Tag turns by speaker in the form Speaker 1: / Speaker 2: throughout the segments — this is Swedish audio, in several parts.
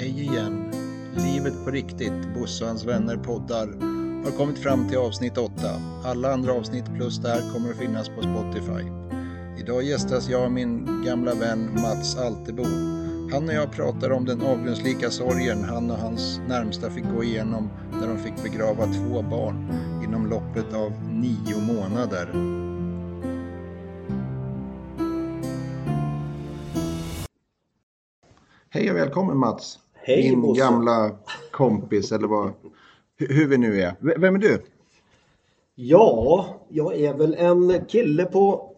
Speaker 1: Hej igen. Livet på riktigt, Bosse och hans vänner poddar har kommit fram till avsnitt 8. Alla andra avsnitt plus det här kommer att finnas på Spotify. Idag gästas jag av min gamla vän Mats Altebo. Han och jag pratar om den avgrundslika sorgen han och hans närmsta fick gå igenom när de fick begrava två barn inom loppet av nio månader. Hej och välkommen Mats.
Speaker 2: Hej,
Speaker 1: Min
Speaker 2: Bosse.
Speaker 1: gamla kompis eller vad, hu- hur vi nu är. V- Vem är du?
Speaker 2: Ja, jag är väl en kille på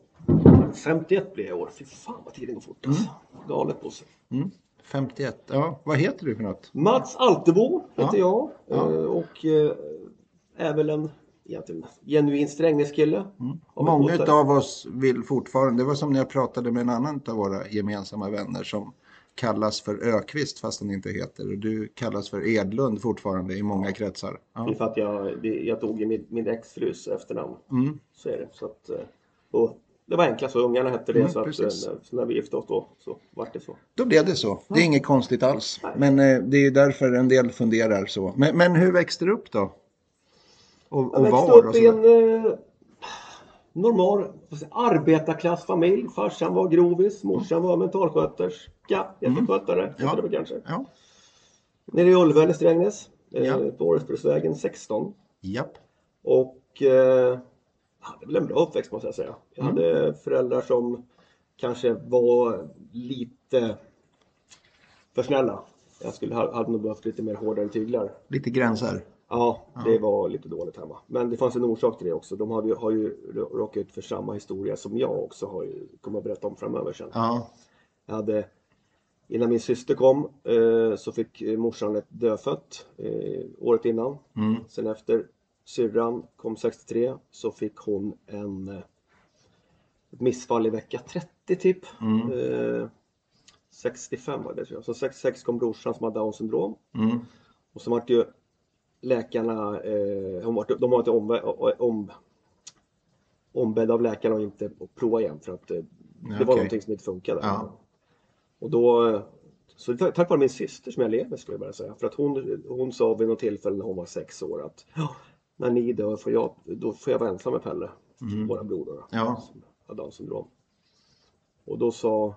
Speaker 2: 51 blir jag i år. Fy fan vad tiden går fort alltså. Galet Bosse.
Speaker 1: Mm. 51. Ja, vad heter du för något?
Speaker 2: Mats Altebo heter
Speaker 1: Ja.
Speaker 2: jag.
Speaker 1: Ja.
Speaker 2: eh, Och eh, är väl en egentligen genuin Strängnäskille. Bott
Speaker 1: Många av oss vill fortfarande, det var som när jag pratade med en annan av våra gemensamma vänner som kallas för Ökvist fast han inte heter. Och du kallas för Edlund fortfarande i många kretsar.
Speaker 2: Det
Speaker 1: Ja.
Speaker 2: är för att jag, det- jag tog ju min, min exfrus efternamn.
Speaker 1: Mm.
Speaker 2: Så är det. Så att, eh, och det var enklast, så ungarna hette det.
Speaker 1: Mm,
Speaker 2: så, att, eh, så när vi gifte oss då så vart det så.
Speaker 1: Då blev det så. Det är inget konstigt alls.
Speaker 2: Nej.
Speaker 1: Men eh, det är därför en del funderar så. Men, men hur växte du upp då? Och,
Speaker 2: Jag
Speaker 1: och
Speaker 2: växte
Speaker 1: var?
Speaker 2: upp
Speaker 1: Och
Speaker 2: i en normal arbetarklassfamilj. Farsan var grovis, morsan var mentalsköterska, jätteskötare,
Speaker 1: Mm. Ja.
Speaker 2: kanske.
Speaker 1: Ja.
Speaker 2: Nere i Ullväl i Strängnäs, eh,
Speaker 1: Ja.
Speaker 2: på Åresbruksvägen 16.
Speaker 1: Japp.
Speaker 2: Och eh, hade väl en bra uppväxt måste jag säga. Jag
Speaker 1: Mm.
Speaker 2: hade föräldrar som kanske var lite för snälla. Jag skulle, hade nog behövt lite mer hårdare tyglar.
Speaker 1: Lite gränser.
Speaker 2: Ja, det var lite dåligt hemma. Men det fanns en orsak till det också. De hade, ju- har ju råkat ut för samma historia som jag också har kommer att berätta om framöver sen.
Speaker 1: Ja.
Speaker 2: Jag hade, innan min syster kom eh, så fick morsan ett dödfött eh, året innan.
Speaker 1: Mm.
Speaker 2: Sen efter syrran kom 63 så fick hon en eh, ett missfall i vecka 30 typ.
Speaker 1: Mm.
Speaker 2: Eh, 65 var det tror jag. Så 66 kom brorsan som hade down syndrom.
Speaker 1: Mm.
Speaker 2: Och så vart ju läkarna, eh, de var inte om, om, ombedda av läkarna att inte prova igen för att eh, det
Speaker 1: Ja,
Speaker 2: var någonting som inte funkade.
Speaker 1: Ja.
Speaker 2: Och då, så tack, vare min syster som jag lever skulle jag bara säga. För att hon, hon sa vid något tillfälle när hon var sex år att "Ja, när ni dör får jag, då får jag vara ensam med Pelle, våra bror då,
Speaker 1: Mm. Ja.
Speaker 2: som har Downs syndrom. Och då sa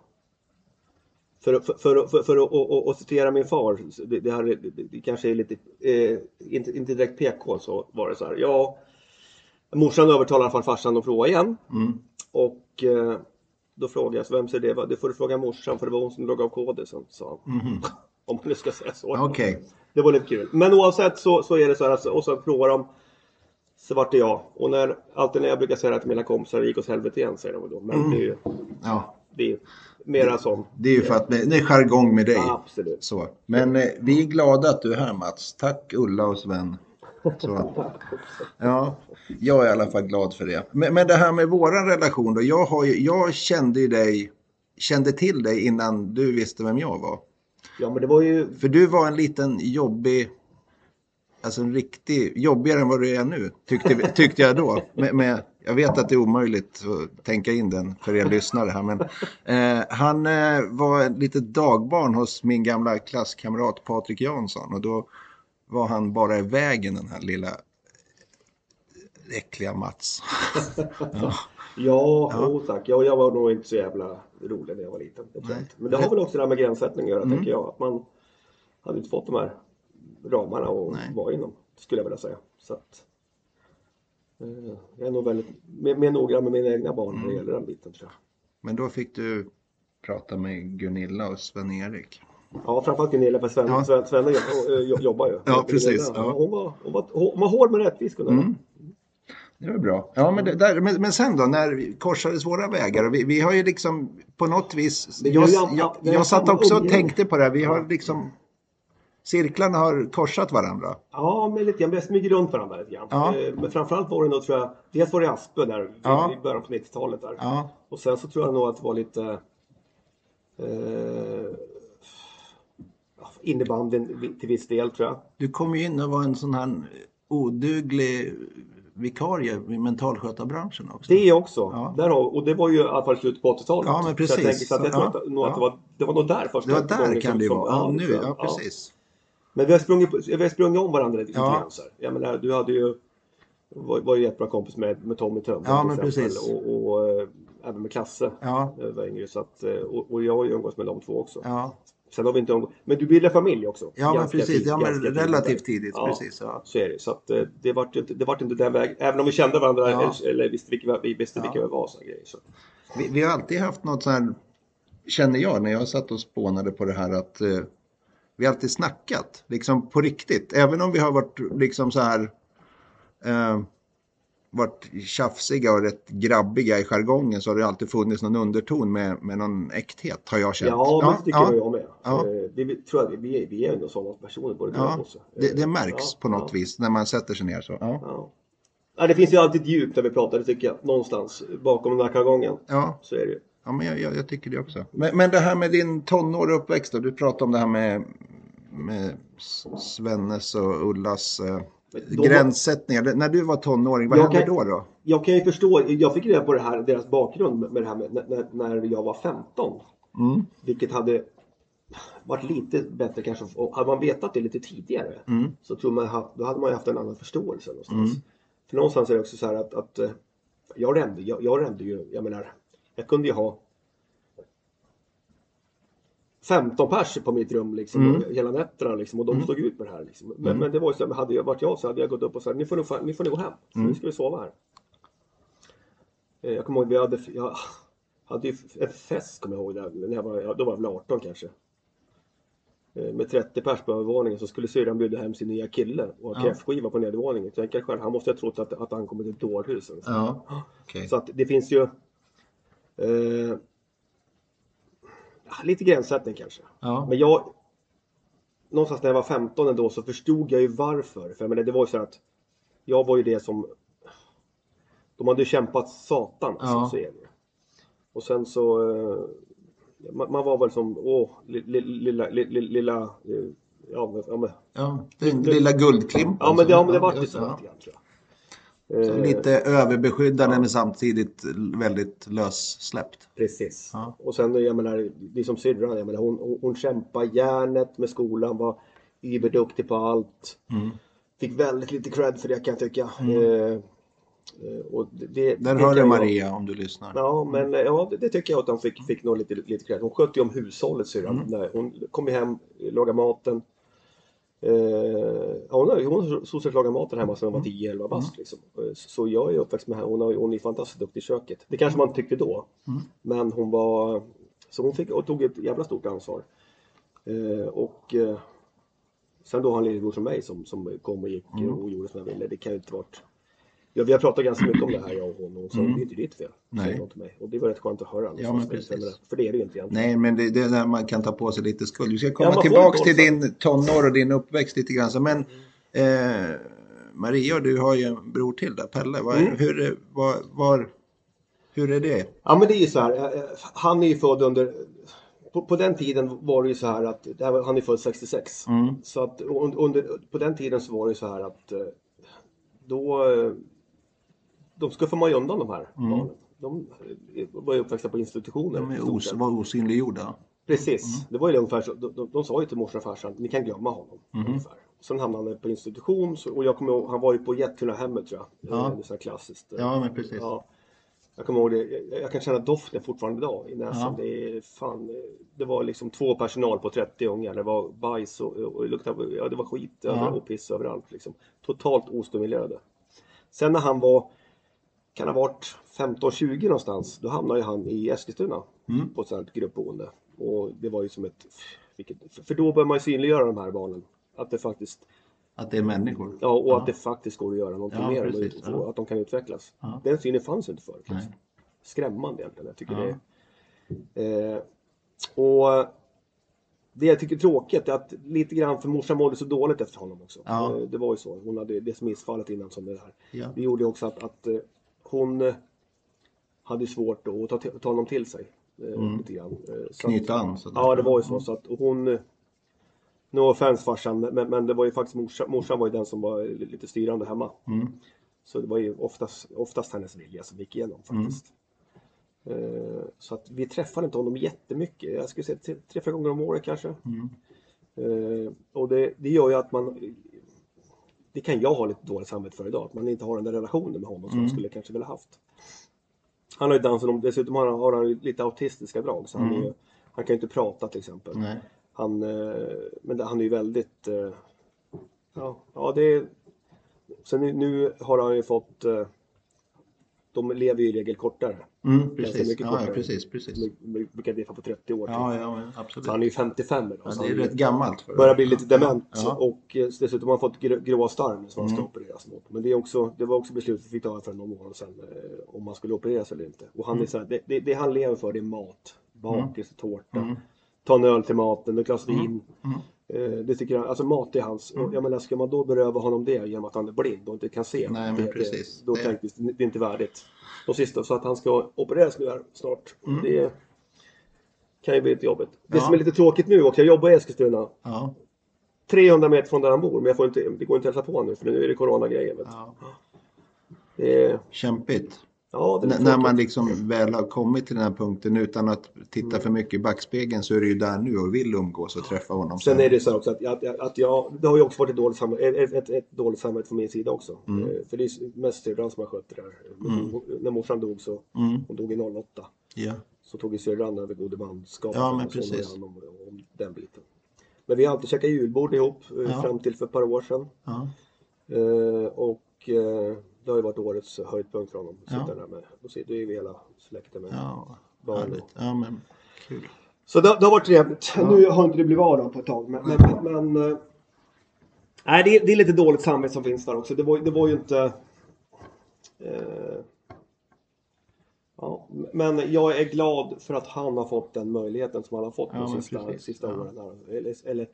Speaker 2: för, för, för, för, för att och, och, och citera min far, det, det, här, är- det, kanske är lite, eh, inte, inte direkt PK, så var det så här. Ja, morsan övertalade i alla fall farsan att prova igen.
Speaker 1: Mm.
Speaker 2: Och eh, då frågade jag, så vem säger det? Va? Det får du fråga morsan för det var hon som drog av kodisen, sa han.
Speaker 1: Mhm.
Speaker 2: Om man nu ska säga så.
Speaker 1: Okej.
Speaker 2: Det var lite kul. Men oavsett så, så är det så här, alltså, och så provar de. Så vart det jag. Och när, alltid när jag brukar säga det till mina kompisar, det gick åt helvete igen, säger de då. Men det är ju,
Speaker 1: Ja.
Speaker 2: det är ju mera som...
Speaker 1: Det är ju för att det är jargong med dig.
Speaker 2: Ja, absolut.
Speaker 1: Så. Men eh, vi är glada att du är här Mats. Tack Ulla och Sven. Så. Ja, jag är i alla fall glad för det. Men, men det här med våran relation då. Jag, har ju, jag kände ju dig, kände till dig innan du visste vem jag var.
Speaker 2: Ja, men det var ju...
Speaker 1: För du var en liten jobbig, alltså en riktig, jobbigare än vad du är nu, tyckte, tyckte jag då. Med, med, jag vet att det är omöjligt att tänka in den för er lyssnare här, men eh, han eh, var ett litet dagbarn hos min gamla klasskamrat Patrik Jansson och då var han bara i vägen den här lilla eh, äckliga Mats. ja.
Speaker 2: Ja,
Speaker 1: Ja.
Speaker 2: Jo, tack. Ja, jag var nog inte så jävla rolig när jag var liten. Jag
Speaker 1: Nej.
Speaker 2: Men det har väl också det här med gränssättning att göra,
Speaker 1: Mm.
Speaker 2: tänker jag. Att man hade inte fått de här ramarna att
Speaker 1: Nej.
Speaker 2: vara inom, skulle jag vilja säga. Så att, jag är nog väldigt mer, mer noggrann med mina egna barn
Speaker 1: Mm.
Speaker 2: när det gäller den biten, tror jag.
Speaker 1: Men då fick du prata med Gunilla och Sven-Erik.
Speaker 2: Ja, framförallt Gunilla, för Sven,
Speaker 1: Ja.
Speaker 2: Sven, Sven jo- jobbar ju.
Speaker 1: Ja, precis. Ja.
Speaker 2: Hon, var, hon, var, hon var hård men rättvis, Gunilla.
Speaker 1: Mm. Det var bra. Ja, men, det, där, men, men sen då, när vi korsades våra vägar? Vi, vi har ju liksom på något vis...
Speaker 2: Vi
Speaker 1: Jag, jag,
Speaker 2: har
Speaker 1: jag satt också och tänkte på det här. Vi har liksom... Cirklarna har korsat varandra.
Speaker 2: Ja, men lite grann. Vi har smugit runt varandra lite grann.
Speaker 1: Ja.
Speaker 2: Eh, Men framförallt var det nog, tror jag, dels var det Aspe där
Speaker 1: Ja.
Speaker 2: i början på 90-talet där.
Speaker 1: Ja,
Speaker 2: Och sen så tror jag nog att det var lite eh, innebandyn till viss del tror jag.
Speaker 1: du kom ju in och var en sån här oduglig vikarie i mentalskötarbranschen också.
Speaker 2: Det också.
Speaker 1: Ja.
Speaker 2: Där och det var ju i alla fall slutet på 80-talet.
Speaker 1: Ja, men
Speaker 2: Så jag
Speaker 1: precis.
Speaker 2: tänker så att jag tror
Speaker 1: Ja.
Speaker 2: att, nog att det var det var nog där första
Speaker 1: Det var där
Speaker 2: gången
Speaker 1: kan det ju vara. Ja, nu,
Speaker 2: jag.
Speaker 1: ja precis.
Speaker 2: Men vi har sprungit, vi har sprungit om varandra lite
Speaker 1: Ja.
Speaker 2: grann. Så här. Jag menar, du hade ju var, var ju jättebra kompis med, med Tommy Töm.
Speaker 1: Ja, men precis.
Speaker 2: Och, och eh, även med Klasse.
Speaker 1: Ja,
Speaker 2: var yngre. Så att, eh, och, och jag har ju umgåtts med de två också.
Speaker 1: ja,
Speaker 2: Sen har vi inte umgått. Men du bildade familj också.
Speaker 1: ja men precis.
Speaker 2: tidigt,
Speaker 1: Ja, men relativt tidigt.
Speaker 2: Ja.
Speaker 1: Precis. Ja.
Speaker 2: Så är det. Så att, eh, det vart inte, det vart inte den vägen. Även om vi kände varandra
Speaker 1: Ja.
Speaker 2: eller, eller visste vilka vi visste vilka vi var. och såna grejer. Så.
Speaker 1: Vi, vi har alltid haft något så här, känner jag när jag satt och spånade på det här att eh, vi har alltid snackat, liksom på riktigt. Även om vi har varit liksom så här, eh, varit tjafsiga och rätt grabbiga i jargongen så har det alltid funnits någon underton med, med någon äkthet har jag känt.
Speaker 2: Ja, men det tycker
Speaker 1: ja,
Speaker 2: jag med.
Speaker 1: Ja.
Speaker 2: Eh, Det, vi- tror jag, vi, är, vi är ändå sådana personer både
Speaker 1: Ja,
Speaker 2: också.
Speaker 1: det, det
Speaker 2: Eh,
Speaker 1: märks
Speaker 2: ja,
Speaker 1: på något
Speaker 2: ja,
Speaker 1: vis när man sätter sig ner så. Ja,
Speaker 2: Ja. Ja, det finns ju alltid ett djup när vi pratar, det tycker jag. Någonstans bakom den här jargongen.
Speaker 1: ja,
Speaker 2: Så är det ju.
Speaker 1: Ja men jag, jag, jag tycker det också. Men, men det här med din tonår och uppväxt då, du pratade om det här med, med Svennes och Ullas eh,
Speaker 2: Då-
Speaker 1: gränssättningar. När du var tonåring, vad hände
Speaker 2: kan-
Speaker 1: då? då?
Speaker 2: Jag kan ju förstå, jag fick reda på det här, deras bakgrund med det här med när, när- jag var 15.
Speaker 1: Mm,
Speaker 2: Vilket hade varit lite bättre kanske. Och hade man vetat det lite tidigare
Speaker 1: mm,
Speaker 2: så tror man, då hade man haft en annan förståelse någonstans.
Speaker 1: Mm.
Speaker 2: För någonstans är det också så här att, att eh, jag rände, jag, jag rände ju, jag menar, jag kunde ju ha 15 pers på mitt rum liksom,
Speaker 1: Mm.
Speaker 2: hela nätterna liksom, och de stod ut med det här. Liksom. Men,
Speaker 1: Mm.
Speaker 2: men det var ju så, hade jag varit jag så hade jag gått upp och sagt, nu får ni, fa- ni får ni gå hem, för
Speaker 1: Mm.
Speaker 2: nu ska vi sova här. Eh, Jag kommer ihåg, vi hade, jag hade ju en fest, kommer jag ihåg, där, när jag var, då var jag väl 18 kanske. Eh, Med 30 pers på övervåningen så skulle syrran bjuda hem sin nya kille och ha
Speaker 1: Ja.
Speaker 2: kräftskiva på nedervåningen. Tänk er själv, han måste ha trott att, att han kommit till ett dårhus. eller så.
Speaker 1: Ja, okej.
Speaker 2: Så att det finns ju eh, lite gränssättning kanske.
Speaker 1: Ja,
Speaker 2: Men jag, någonstans när jag var 15 ändå så förstod jag ju varför. För menar, det var ju så att jag var ju det som, de hade ju kämpat satan alltså,
Speaker 1: Ja.
Speaker 2: så är det ju. Och sen så, eh, man, man var väl som, åh, li- li- lilla, li- li- lilla, eh, ja men, ja men,
Speaker 1: ja. Den lilla guldklimpen.
Speaker 2: ja, men det, ja, men det vart ju så lite grann tror jag.
Speaker 1: Så
Speaker 2: Eh,
Speaker 1: Lite överbeskyddande men samtidigt väldigt lössläppt.
Speaker 2: Precis.
Speaker 1: Ja.
Speaker 2: Och sen jag menar, det är som syrran, jag menar hon, hon, kämpade järnet med skolan, var yberduktig på allt.
Speaker 1: Mm.
Speaker 2: Fick väldigt lite cred för det kan jag tycka. Eh, eh, och det, det,
Speaker 1: Där
Speaker 2: det
Speaker 1: hör
Speaker 2: kan
Speaker 1: du
Speaker 2: jag-
Speaker 1: Maria om du lyssnar.
Speaker 2: Ja, men eh, ja, det, det tycker jag att hon fick, fick nog lite, lite cred. Hon skötte ju om hushållet syrran.
Speaker 1: Mm.
Speaker 2: Hon kom ju hem, lagade maten. Eh, hon hon har stort sett lagat hemma sedan hon var 10-11 bast. Liksom. Eh, Så, så jag är uppväxt med henne. Hon, hon är fantastiskt duktig i köket. Det kanske man tyckte då.
Speaker 1: Mm.
Speaker 2: Men hon var... Så hon fick och tog ett jävla stort ansvar. Eh, och eh, sen då har han lillebror som mig som, som kom och gick
Speaker 1: Mm.
Speaker 2: och gjorde som jag ville. Det kan ju inte varit... Ja, vi har pratat ganska mycket om det här jag och hon och hon sa
Speaker 1: Mm.
Speaker 2: det är inte ditt fel.
Speaker 1: Nej.
Speaker 2: säger hon till mig. Och det var rätt skönt att höra.
Speaker 1: Ja, men precis.
Speaker 2: För det är det ju inte egentligen.
Speaker 1: Nej, men det, det är där man kan ta på sig lite skuld. Vi ska
Speaker 2: Ja,
Speaker 1: komma
Speaker 2: får
Speaker 1: tillbaks till din tonår och din uppväxt lite grann. Så, Men eh, Maria, du har ju en bror till där, Pelle. Vad,
Speaker 2: Mm.
Speaker 1: hur, är- var, var, hur är det?
Speaker 2: Ja men det är ju så här, eh, han är ju född under, på, på den tiden var det ju så här att, var- han är född 66.
Speaker 1: Mm.
Speaker 2: Så att un- under, på den tiden så var det ju så här att eh, då, eh, de skuffade man ju undan de här
Speaker 1: Mm.
Speaker 2: barnen. De var ju uppväxta på institutioner.
Speaker 1: De os, var osynliggjorda.
Speaker 2: Precis, det var ju ungefär så. De, de, de sa ju till morsan och farsan, ni kan glömma honom.
Speaker 1: Mhm.
Speaker 2: Ungefär. Sen hamnade han på institution så, och jag kommer ihåg, han var ju på Jättunahemmet tror jag.
Speaker 1: Ja.
Speaker 2: Eh, Det är klassiskt. eh,
Speaker 1: Ja, men precis.
Speaker 2: Ja. Jag kommer ihåg det, jag, jag kan känna doften fortfarande idag i näsan.
Speaker 1: Ja.
Speaker 2: Det, är fan, eh, det var liksom två personal på 30 ungar. Det var bajs och, och det, luktade, ja, det var skit
Speaker 1: Ja.
Speaker 2: och piss överallt. Liksom. Totalt ostimulerade. Sen när han var, kan ha varit 15-20 någonstans, då hamnade han i Eskilstuna
Speaker 1: Mm.
Speaker 2: på ett sånt gruppboende. Och det var ju som ett, för då börjar man ju synliggöra de här barnen. Att det faktiskt,
Speaker 1: Att det är människor.
Speaker 2: ja, och
Speaker 1: Ja.
Speaker 2: att det faktiskt går att göra någonting
Speaker 1: Ja,
Speaker 2: mer.
Speaker 1: precis,
Speaker 2: och,
Speaker 1: ja.
Speaker 2: och att de kan utvecklas. Den synen fanns inte förut. Liksom. Skrämmande egentligen. Jag tycker det är, eh, och det jag tycker är tråkigt är att lite grann, för morsan mådde så dåligt efter honom också.
Speaker 1: Ja.
Speaker 2: Eh, Det var ju så. Hon hade det missfallet innan som det här.
Speaker 1: Ja.
Speaker 2: Det gjorde också att, att eh, hon eh, hade svårt att ta, ta honom till sig. eh,
Speaker 1: Mm.
Speaker 2: Lite grann. Eh, så att-
Speaker 1: Knyta an. sådär.
Speaker 2: Ja, det var ju så. så att hon... eh, No offense farsan, men, men det var ju faktiskt morsan, morsan var ju den som var lite styrande hemma.
Speaker 1: Mm.
Speaker 2: Så det var ju oftast, oftast hennes vilja som gick igenom
Speaker 1: Mm.
Speaker 2: faktiskt. Eh, så att vi träffar inte honom jättemycket. Jag skulle säga tre, fyra gånger om året kanske.
Speaker 1: Mm.
Speaker 2: Och det, det gör ju att man det kan jag ha lite dåligt samvete för idag, att man inte har den där relationen med honom som
Speaker 1: Mm.
Speaker 2: man skulle kanske vilja haft. Han har ju Down syndrom, dessutom har han, har han lite autistiska drag så han, är, ju- han kan ju inte prata till exempel.
Speaker 1: Mm. Nej.
Speaker 2: Han, eh, men han är ju väldigt, eh, ja, ja det är, sen nu, nu har han ju fått, eh, de lever ju i regel kortare.
Speaker 1: Mm, precis.
Speaker 2: mycket
Speaker 1: Ja,
Speaker 2: kortare.
Speaker 1: ja, precis, precis.
Speaker 2: De brukar leva på 30 år. typ.
Speaker 1: Ja, ja, absolut.
Speaker 2: Så han är ju 55 idag.
Speaker 1: Ja, det är
Speaker 2: han
Speaker 1: rätt gammalt. För
Speaker 2: börjar bli lite dement
Speaker 1: Ja.
Speaker 2: och eh, dessutom har han fått grå, grå starr nu som han ska
Speaker 1: Mm.
Speaker 2: opereras mot. Men det, är också, det var också beslut vi fick ta för några månader sedan eh, om man skulle opereras eller inte. Och han är så här, det, det, det han lever för det är mat. Bakis och tårta.
Speaker 1: Mm.
Speaker 2: Ta en öl till maten, ett glas vin.
Speaker 1: Mm.
Speaker 2: Eh, det tycker jag, alltså mat är hans. Och jag menar, ska man då beröva honom det genom att han är blind och inte kan se?
Speaker 1: Nej, men
Speaker 2: det,
Speaker 1: precis.
Speaker 2: Det, då
Speaker 1: Det-
Speaker 2: tänkte det är inte värdigt. De sista, så att han ska opereras nu här snart.
Speaker 1: Mm.
Speaker 2: Det kan ju bli lite jobbigt. Det
Speaker 1: Ja.
Speaker 2: som är lite tråkigt nu också, jag jobbar i Eskilstuna.
Speaker 1: Ja,
Speaker 2: 300 meter från där han bor, men jag får inte, det går inte att hälsa på nu för nu är det coronagrejer.
Speaker 1: ja.
Speaker 2: Det är,
Speaker 1: Kämpigt.
Speaker 2: Ja, det
Speaker 1: när man liksom väl har kommit till den här punkten utan att titta
Speaker 2: Mm.
Speaker 1: för mycket i backspegeln så är du ju där nu och vill umgås och träffa honom.
Speaker 2: Sen är det så också att, att, att jag, det har ju också varit ett dåligt samarbete, ett, ett, ett dåligt samarbete från min sida också.
Speaker 1: Mm.
Speaker 2: Eh, För det är mest syrran som har skött det där. Men När morsan dog så,
Speaker 1: Mm.
Speaker 2: hon dog i 08.
Speaker 1: Ja.
Speaker 2: Så tog ju syrran över gode manskapet.
Speaker 1: Ja, men precis.
Speaker 2: om, om den biten. Men vi har alltid käkat julbord ihop eh,
Speaker 1: Ja.
Speaker 2: fram till för ett par år sedan.
Speaker 1: Ja.
Speaker 2: Eh, och eh, det har ju varit årets höjdpunkt för honom.
Speaker 1: Ja.
Speaker 2: Sitta där med. Då sitter ju hela släkten med.
Speaker 1: ja,
Speaker 2: Barn.
Speaker 1: härligt. Ja, men kul.
Speaker 2: Så det, det har varit trevligt.
Speaker 1: Ja.
Speaker 2: Nu har inte det blivit av då på ett tag. Men, men, men eh, nej, det, är- det är lite dåligt samvete som finns där också. Det var, det var ju inte... Eh, ja, men jag är glad för att han har fått den möjligheten som han har fått
Speaker 1: Ja,
Speaker 2: de sista,
Speaker 1: precis.
Speaker 2: sista
Speaker 1: Ja.
Speaker 2: åren. Eller, eller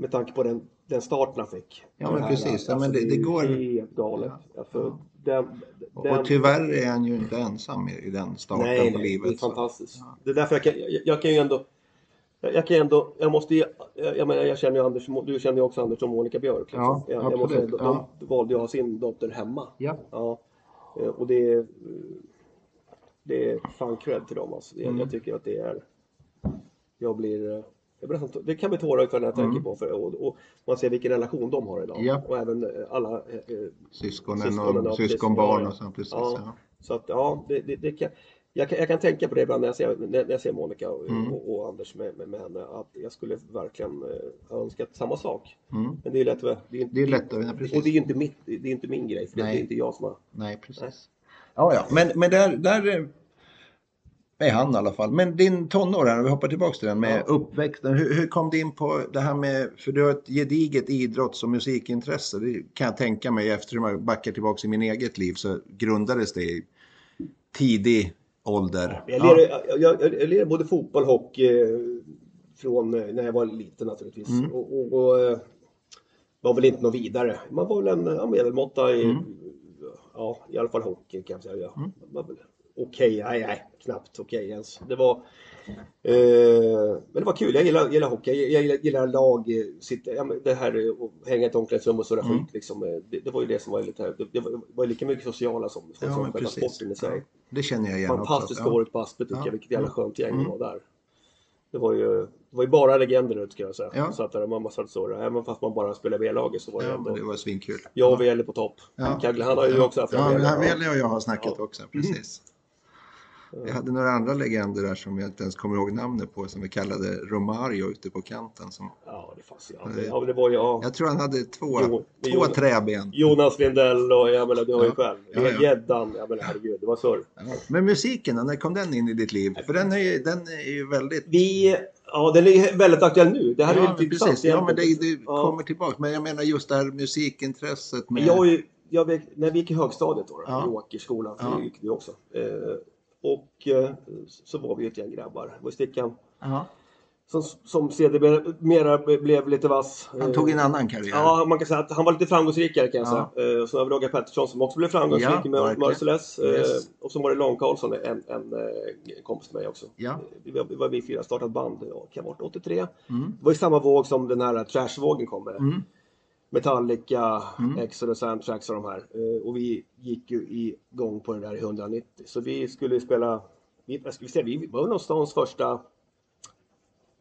Speaker 2: med tanke på den, den starten han fick.
Speaker 1: Ja, men precis. Ja, men det-
Speaker 2: är
Speaker 1: det
Speaker 2: ju
Speaker 1: går-
Speaker 2: helt galet. Alltså, den,
Speaker 1: Och,
Speaker 2: den,
Speaker 1: och tyvärr är han ju inte ensam i den starten
Speaker 2: Nej,
Speaker 1: på
Speaker 2: nej,
Speaker 1: livet.
Speaker 2: det är fantastiskt.
Speaker 1: Ja.
Speaker 2: Det är därför jag kan, jag, jag kan ju ändå jag, kan ändå, jag måste jag, jag jag känner ju Anders, du känner ju också Anders och Monica Björk. Liksom.
Speaker 1: Ja,
Speaker 2: jag, jag måste, de,
Speaker 1: ja.
Speaker 2: de valde ju att ha sin dotter hemma.
Speaker 1: Ja.
Speaker 2: Ja. Eh, Och det är, det är fan cred till dem alltså.
Speaker 1: Mm.
Speaker 2: jag tycker att det är, jag blir, blir det kan bli tårögd när jag tänker
Speaker 1: Mm.
Speaker 2: på för, och, och man ser vilken relation de har idag.
Speaker 1: Ja.
Speaker 2: Och även eh, alla eh, eh,
Speaker 1: Syskonen
Speaker 2: Syskonen, ja,
Speaker 1: och
Speaker 2: precis.
Speaker 1: syskonbarn och så. Precis,
Speaker 2: Ja.
Speaker 1: ja.
Speaker 2: Så att ja, det, det, det kan, jag, kan, jag kan tänka på det ibland när jag ser, när jag ser Monica och,
Speaker 1: Mm.
Speaker 2: och, och Anders med, med, med henne. Att jag skulle verkligen eh, önskat samma sak.
Speaker 1: Mm.
Speaker 2: Men det är lätt. Det är, inte-
Speaker 1: Det är ja,
Speaker 2: och
Speaker 1: precis.
Speaker 2: det är ju inte, mitt, det är inte min grej. För det
Speaker 1: Nej.
Speaker 2: är inte jag som har...
Speaker 1: Nej, precis. Ja, ja. Men, men där, där är han i alla fall. Men din tonår här, vi hoppar tillbaka till den med
Speaker 2: Ja.
Speaker 1: uppväxten. Hur, hur kom du in på det här med, för du har ett gediget idrotts och musikintresse. Det kan jag tänka mig eftersom jag backar tillbaka i min eget liv så grundades det i tidig ålder.
Speaker 2: Jag lirade, jag, jag, jag lirade både fotboll och hockey eh, från eh, när jag var liten naturligtvis.
Speaker 1: Mm.
Speaker 2: Och, och, och eh, var väl inte något vidare. Man var väl en ja, medelmåtta i,
Speaker 1: Mm.
Speaker 2: ja, i alla fall hockey kan jag säga.
Speaker 1: Mm.
Speaker 2: Okej, nej, nej, knappt okej ens. Det var, eh, men det var kul. Jag gillar, gillar hockey. Jag, gillar, gillar lag, eh, men det här eh, att hänga i ett omklädningsrum och sådär
Speaker 1: Mm.
Speaker 2: skit. Liksom, eh, det, det var ju det som var lite, det, det var, var lika mycket sociala som, som,
Speaker 1: Ja,
Speaker 2: som själva sporten i sig.
Speaker 1: Ja, det känner jag igen
Speaker 2: Fantastiskt
Speaker 1: också.
Speaker 2: skårigt på Aspet tycker
Speaker 1: Ja.
Speaker 2: jag. Vilket jävla
Speaker 1: Ja.
Speaker 2: skönt gäng
Speaker 1: Mm.
Speaker 2: det var där. Det var ju, det var ju bara legender där ska jag säga.
Speaker 1: Ja.
Speaker 2: Så att där man satt så. Även fast man bara spelade B-laget så var det
Speaker 1: ja
Speaker 2: ändå.
Speaker 1: det var svinkul.
Speaker 2: Jag och Veli på topp.
Speaker 1: Ja.
Speaker 2: Kagle, han har ju också haft
Speaker 1: Ja, Veli och jag har snackat
Speaker 2: Ja. Mm.
Speaker 1: också, precis. Vi hade några andra legender där som jag inte ens kommer ihåg namnet på som vi kallade Romario ute på kanten. Som,
Speaker 2: Ja, det fanns ja. Det, ja, men det var ju, ja.
Speaker 1: jag tror han hade två,
Speaker 2: Jo,
Speaker 1: två
Speaker 2: gjorde-
Speaker 1: träben.
Speaker 2: Jonas Lindell och jag menar, du har ju
Speaker 1: Ja.
Speaker 2: själv.
Speaker 1: Ja, ja.
Speaker 2: Gäddan, jag menar herregud, det var surr.
Speaker 1: Ja. Men musiken, när kom den in i ditt liv? För den är ju, den är ju väldigt...
Speaker 2: Vi, ja den är väldigt aktuell nu. Det här är ju
Speaker 1: ja,
Speaker 2: lite intressant
Speaker 1: precis. Ja, men det, det
Speaker 2: Ja.
Speaker 1: kommer tillbaka. Men jag menar just det här musikintresset med...
Speaker 2: Jag, ju- jag, när vi gick i högstadiet då,
Speaker 1: Ja.
Speaker 2: i Åkerskolan, för
Speaker 1: Ja.
Speaker 2: gick vi också. Eh, och eh, så var vi ett gäng grabbar. Det var Stickan som, som sedermera blev lite vass.
Speaker 1: Han tog en annan karriär.
Speaker 2: Ja, man kan säga att han var lite framgångsrikare kan jag
Speaker 1: Ja.
Speaker 2: säga. Eh, Så har vi Roger Pettersson som också blev framgångsrik
Speaker 1: Ja,
Speaker 2: med. Merciless. Eh,
Speaker 1: Yes.
Speaker 2: Och så var det Lång Karlsson, en, en kompis till mig också.
Speaker 1: Ja.
Speaker 2: Vi var, vi var vi fyra, startat band, kan ha varit 83.
Speaker 1: Mm.
Speaker 2: Det var i samma våg som den här trashvågen kom med.
Speaker 1: Mm.
Speaker 2: Metallica,
Speaker 1: Mm.
Speaker 2: Exodus, Anthrax och de här. Eh, Och vi gick ju igång på den där i 190. Så vi skulle spela, vi, ska vi, säga, vi var någonstans första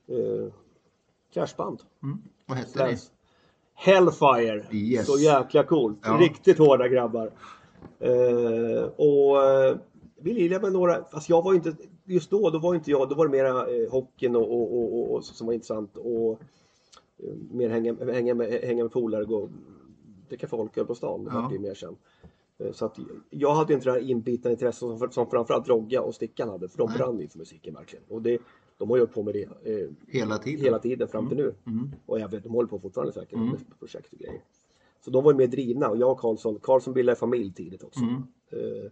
Speaker 2: eh, cashband.
Speaker 1: Mm. Vad hette det?
Speaker 2: Hellfire.
Speaker 1: Yes.
Speaker 2: Så jäkla coolt.
Speaker 1: Ja.
Speaker 2: Riktigt hårda grabbar. Eh, och eh, vi lirade med några, fast jag var inte, just då, då var inte jag, då var det mera eh, hockeyn och, och, och, och, som var intressant och mer hänga, hänga, med, hänga med polare, gå dricka folköl på stan. Det
Speaker 1: Ja.
Speaker 2: var det mer sen. Eh, Så att jag hade inte det här inbitna intresset som, som framförallt Rogga och Stickan hade, för de
Speaker 1: Nej.
Speaker 2: brann ju för musiken verkligen. Och det, de har ju hållit på med det eh,
Speaker 1: Hela tiden?
Speaker 2: hela tiden fram till nu.
Speaker 1: Mm.
Speaker 2: Och jag vet, de håller på fortfarande säkert
Speaker 1: Mm.
Speaker 2: med projekt och grejer. Så de var ju mer drivna och jag och Karlsson, Karlsson bildade familj tidigt också.
Speaker 1: Mm.
Speaker 2: Eh,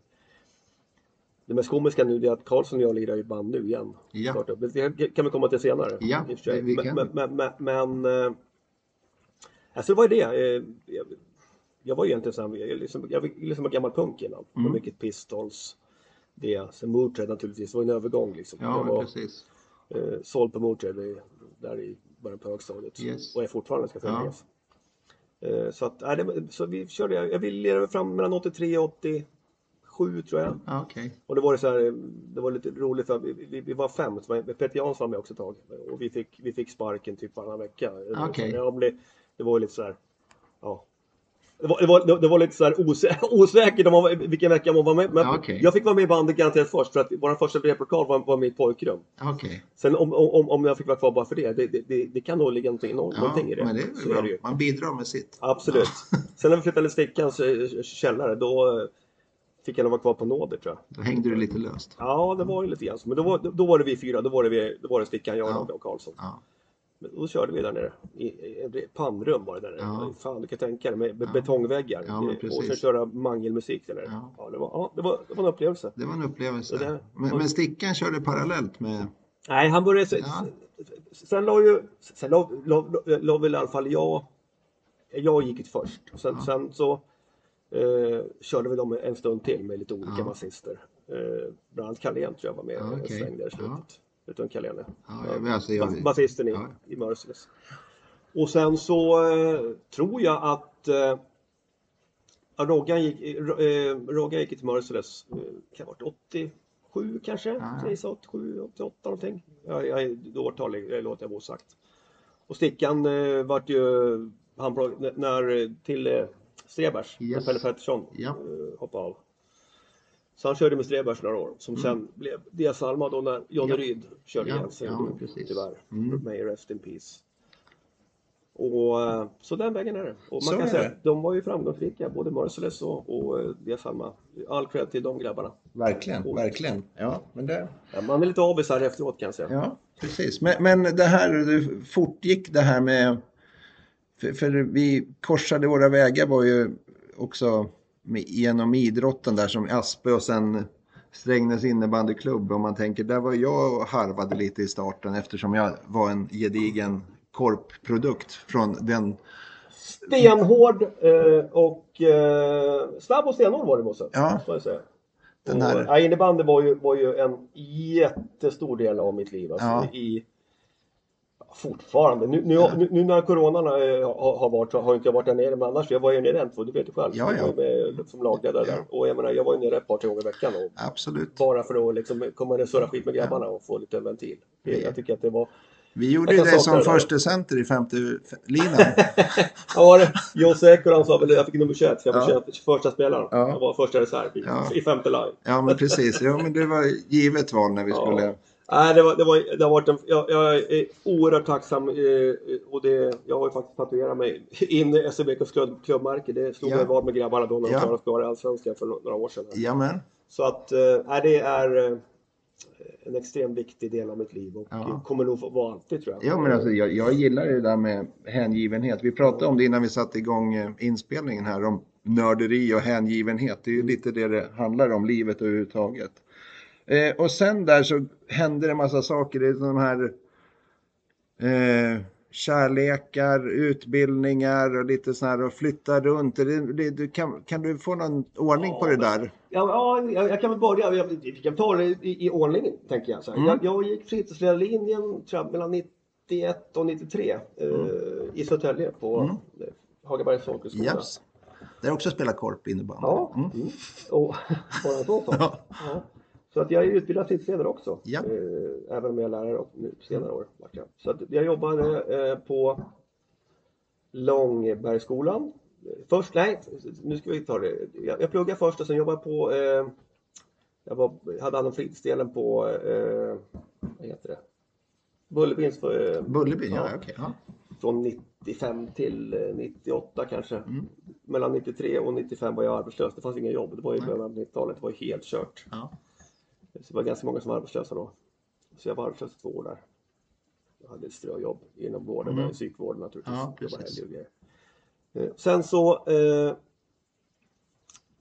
Speaker 2: det mest komiska nu är att Karlsson och jag lirar i band nu igen.
Speaker 1: Ja.
Speaker 2: Det kan vi komma till senare.
Speaker 1: Ja, vi- kan.
Speaker 2: Men, men, men, men eh, alltså var ju det. eh, Jag, jag var ju egentligen så här, jag, liksom, jag var liksom en gammal punk innan.
Speaker 1: Mm.
Speaker 2: var mycket Pistols. Det, sen Motörhead naturligtvis, det var en övergång liksom.
Speaker 1: Ja,
Speaker 2: jag var,
Speaker 1: precis.
Speaker 2: eh, såld på Motörhead där i början på högstadiet.
Speaker 1: Yes.
Speaker 2: Och är fortfarande ska
Speaker 1: Ja.
Speaker 2: sägas. Eh, så att, nej, det, så vi körde, jag ville lira fram mellan 83 och 87 tror jag.
Speaker 1: Ja, Okej.
Speaker 2: Och det var det så här, det var lite roligt för vi, vi, var fem, så var, Peter Jansson var med också ett tag. Och vi fick, vi fick sparken typ varannan vecka.
Speaker 1: Okej.
Speaker 2: Ja, men det, det var lite så här, ja. Det var, det, var, det, det var lite så här osä, osäkert om man, var- vilken vecka man var med. Men
Speaker 1: Ja, okej.
Speaker 2: Jag fick vara med i bandet garanterat först för att vår första replokal var, var mitt pojkrum.
Speaker 1: Okej.
Speaker 2: Sen om, om, om jag fick vara kvar bara för det, det, det, det, det kan nog ligga någonting, nå-
Speaker 1: Ja,
Speaker 2: någonting i det.
Speaker 1: men det är bra.
Speaker 2: det ju.
Speaker 1: Man bidrar med sitt.
Speaker 2: Absolut. Sen när vi flyttade till Stickans eh, källare, då fick jag vara kvar på nåder tror jag.
Speaker 1: Då hängde du lite löst.
Speaker 2: Ja, det var ju lite grann så. Men då var, då var det vi fyra. Då var det, vi, då var det Stickan, jag,
Speaker 1: Ja.
Speaker 2: Och Karlsson.
Speaker 1: Ja.
Speaker 2: Men då körde vi där nere. I, i pannrum var det där nere.
Speaker 1: Ja.
Speaker 2: Fan, du kan tänka dig. Med,
Speaker 1: Ja.
Speaker 2: betongväggar.
Speaker 1: Ja,
Speaker 2: och sen köra mangelmusik där nere.
Speaker 1: Ja.
Speaker 2: Ja. det, var, ja, det, var, det var en upplevelse.
Speaker 1: Det var en upplevelse.
Speaker 2: Där-
Speaker 1: Men, men Stickan körde parallellt med...
Speaker 2: Nej, han började...
Speaker 1: Ja.
Speaker 2: Sen la ju... Sen la, la, la, la väl i alla fall jag... Jag gick först. Och sen,
Speaker 1: Ja.
Speaker 2: sen så eh, körde vi dem en stund till med lite olika
Speaker 1: Ja.
Speaker 2: basister. Eh, bland annat Carlén tror jag var med
Speaker 1: Ja, okej.
Speaker 2: sväng där i slutet.
Speaker 1: Ja.
Speaker 2: Utan Carlén. ja.
Speaker 1: Alltså, jag,
Speaker 2: Bas- Basisten i,
Speaker 1: Ja.
Speaker 2: i Merciless. Och sen så eh, tror jag att eh, Roggan gick, eh, Roggan gick till Merciless, eh, kan ha varit 87 kanske?
Speaker 1: Ja.
Speaker 2: Jag sa 87, 88 någonting. Jag, jag årtal låter jag vara osagt. Och Stickan eh, vart ju, han, när eh, till eh, Strebers,
Speaker 1: Yes.
Speaker 2: Pelle Pettersson
Speaker 1: Ja.
Speaker 2: eh, hoppade av. Så han körde med Strebers några år, som sen blev Diaz Alma då när Johnny
Speaker 1: Mm. Ja.
Speaker 2: Ryd körde
Speaker 1: Ja,
Speaker 2: igen sig.
Speaker 1: ja, precis.
Speaker 2: Tyvärr.
Speaker 1: Mm.
Speaker 2: May rest in peace. Och eh, så den vägen är det. Och
Speaker 1: Så
Speaker 2: man kan
Speaker 1: är
Speaker 2: säga
Speaker 1: det.
Speaker 2: de var ju framgångsrika, både Merciless och, och eh, Diaz Alma. All cred till de grabbarna.
Speaker 1: Verkligen, verkligen. Ja, men det...
Speaker 2: Ja, man är lite avis här efteråt kan jag säga.
Speaker 1: Ja, precis. Men, men det här, det fortgick det här med... För, för vi korsade våra vägar var ju också med, genom idrotten där som Aspe och sen Strängnäs innebandyklubb. Om man tänker, där var jag och harvade lite i starten eftersom jag var en gedigen korpprodukt från den.
Speaker 2: Stenhård eh, och eh, snabb och stenhård var det Bosse.
Speaker 1: Ja.
Speaker 2: Jag säga.
Speaker 1: Den här-
Speaker 2: innebandy var ju, var ju en jättestor del av mitt liv. Alltså,
Speaker 1: Ja.
Speaker 2: i, fortfarande. Nu, nu, nu, nu när coronan eh, har, har varit så har inte jag varit där nere. Men annars, jag var ju nere en två, du vet ju själv.
Speaker 1: Ja, ja.
Speaker 2: Jag var med som lagledare där. Och jag menar, jag var ju nere ett par, tre gånger i veckan. Och,
Speaker 1: Absolut.
Speaker 2: bara för att liksom komma ner och surra skit med grabbarna och få lite ventil. Det, jag tycker att det var...
Speaker 1: Vi gjorde
Speaker 2: Jag
Speaker 1: ju det som första center i femte linan.
Speaker 2: Ja, var det? Jose Ekoran sa väl jag fick nummer 21, så jag var
Speaker 1: Ja.
Speaker 2: 21, första spelaren.
Speaker 1: Ja.
Speaker 2: Jag var första reserv i,
Speaker 1: Ja.
Speaker 2: i femte line.
Speaker 1: Ja, men precis. Ja, men det var givet val när vi
Speaker 2: Ja.
Speaker 1: skulle...
Speaker 2: Nej, det, var, det, var, det har varit en, jag, jag är oerhört tacksam eh, och det, jag har ju faktiskt tatuerat mig in i SEBKs klubb, klubbmärke. Det slog
Speaker 1: Ja.
Speaker 2: jag vad med grabbarna då när de
Speaker 1: Ja.
Speaker 2: klarade vara i Allsvenskan för några år sedan.
Speaker 1: Jamen.
Speaker 2: Så att eh, nej, det är eh, en extremt viktig del av mitt liv och
Speaker 1: Ja.
Speaker 2: kommer nog vara alltid tror jag.
Speaker 1: Ja, men alltså, jag, jag gillar det där med hängivenhet. Vi pratade om det innan vi satte igång eh, inspelningen här om nörderi och hängivenhet. Det är ju lite det det handlar om, livet överhuvudtaget. Eh, och sen där så hände det en massa saker. Det är de här eh, kärlekar, utbildningar och lite sådana här och flytta runt. Det, det, du, kan, kan du få någon ordning på det där?
Speaker 2: Ja, ja jag, kan väl börja. Jag, vi kan ta det i, i ordning, tänker jag. Så.
Speaker 1: Mm.
Speaker 2: Jag, jag gick fritidsledarlinjen mellan 91 och 93 eh, i Södertälje på
Speaker 1: Mm.
Speaker 2: Hagabergs folkhögskola.
Speaker 1: Yes. Där också spelar korp innebandy.
Speaker 2: Ja,
Speaker 1: Mm.
Speaker 2: mm. och bara en sån sak.
Speaker 1: Ja.
Speaker 2: Så att jag är utbildad fritidsledare också.
Speaker 1: Ja.
Speaker 2: Eh, även om jag är lärare nu på senare år. Så att jag jobbade eh, på Långbergsskolan. Först, nej, nu ska vi ta det. Jag, jag pluggade först och sen jobbade på eh, jag var, hade hand om fritidsdelen på, eh, vad heter det? Bullerbins eh,
Speaker 1: Bullerbyn, ja,
Speaker 2: Ja.
Speaker 1: okej. Ja.
Speaker 2: från 95 till eh, 98 kanske.
Speaker 1: Mm.
Speaker 2: Mellan 93 och 95 var jag arbetslös. Det fanns inga jobb. Det var ju början av 90-talet. Det var ju helt kört.
Speaker 1: Ja.
Speaker 2: Det var ganska många som var arbetslösa då. Så jag var arbetslös i två år där. Jag hade ett ströjobb inom vården,
Speaker 1: Mm.
Speaker 2: psykvården naturligtvis.
Speaker 1: Ja, precis.
Speaker 2: Eh, Sen så eh,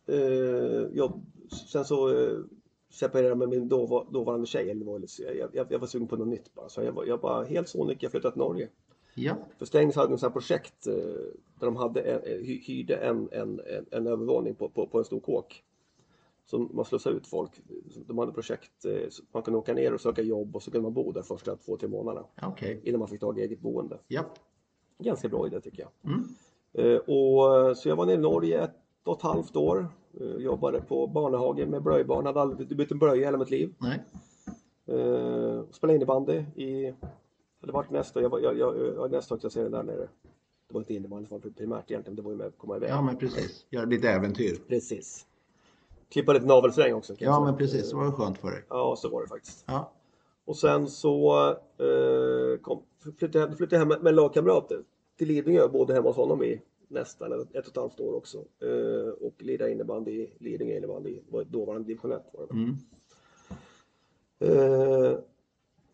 Speaker 2: eh, jobb, Sen så eh, separerade jag med min dåva, dåvarande tjej. Eller var jag, jag, jag var sugen på något nytt bara. Så jag var, jag var helt sonika, jag flyttade till Norge.
Speaker 1: ja.
Speaker 2: För Strängnäs hade här projekt eh, där de hade en, hy- hyrde en, en, en, en övervåning på, på, på en stor kåk. Som man slussade ut folk. De hade projekt, eh, man kunde åka ner och söka jobb och så kunde man bo där första två, tre månaderna.
Speaker 1: Okej.
Speaker 2: Innan man fick tag i eget boende.
Speaker 1: Ja.
Speaker 2: Ganska bra idé tycker jag.
Speaker 1: Mm.
Speaker 2: Eh, och, så jag var nere i Norge ett och ett halvt år. Eh, jobbade på barnehage med blöjbarn. Hade aldrig bytt en blöja i hela mitt liv.
Speaker 1: Nej.
Speaker 2: Spelade innebandy i... Det var nästa, jag var, jag, jag, jag nästa högsta serien där nere. Det var inte innebandy som var primärt egentligen, det var ju med att komma iväg.
Speaker 1: Ja, men precis. Gör lite äventyr.
Speaker 2: Precis. Klippa lite navelsträng också. jag
Speaker 1: Ja, men precis. Det var skönt för dig.
Speaker 2: Ja, så var det faktiskt.
Speaker 1: Ja.
Speaker 2: Och sen så eh, kom, flyttade, jag, flyttade jag hem med, med lagkamrater till Lidingö och bodde hemma hos honom i nästan ett och ett halvt år också. Eh, och lirade innebandy i Lidingö innebandy, var dåvarande division 1 var det.
Speaker 1: Mm.
Speaker 2: Eh,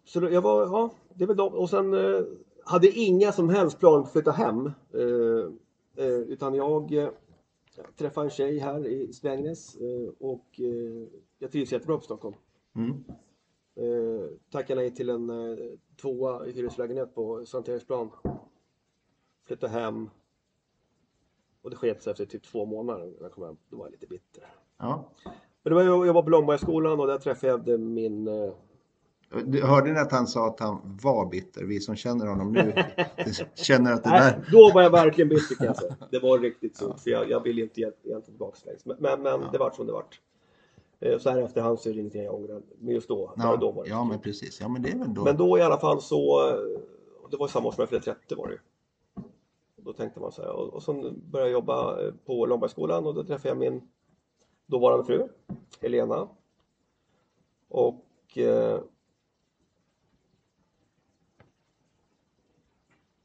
Speaker 2: så då, jag var, ja, det väl de. Och sen eh, hade inga som helst plan på att flytta hem. Eh, eh, utan jag eh, träffade en tjej här i Strängnäs eh, och eh, jag trivs jättebra på Stockholm.
Speaker 1: Mm.
Speaker 2: Eh, tackade nej till en tvåa i hyreslägenhet på Santeringsplan. Flyttade hem. Och det sket sig efter typ två månader när jag kom hem. Då var jag lite bitter.
Speaker 1: Ja.
Speaker 2: Men det var, jag jobbade på Långbergsskolan och där träffade jag min
Speaker 1: hörde ni att han sa att han var bitter? Vi som känner honom nu känner att det
Speaker 2: Nej,
Speaker 1: där...
Speaker 2: då var jag verkligen bitter kan jag säga. Det var riktigt så. För jag, jag vill inte ge- egentligen tillbaks Men, men, men det vart som det vart. Eh, Så här efterhand så är det ingenting jag ångrar. Men just då, bara då
Speaker 1: Ja,
Speaker 2: var det
Speaker 1: ja, men precis. Ja, men det är väl då...
Speaker 2: Men då i alla fall så, eh, det var samma år som jag fyllde 30 var det Då tänkte man så här, och, och sen började jag jobba eh, på Långbergsskolan och då träffade jag min dåvarande fru, Helena. Och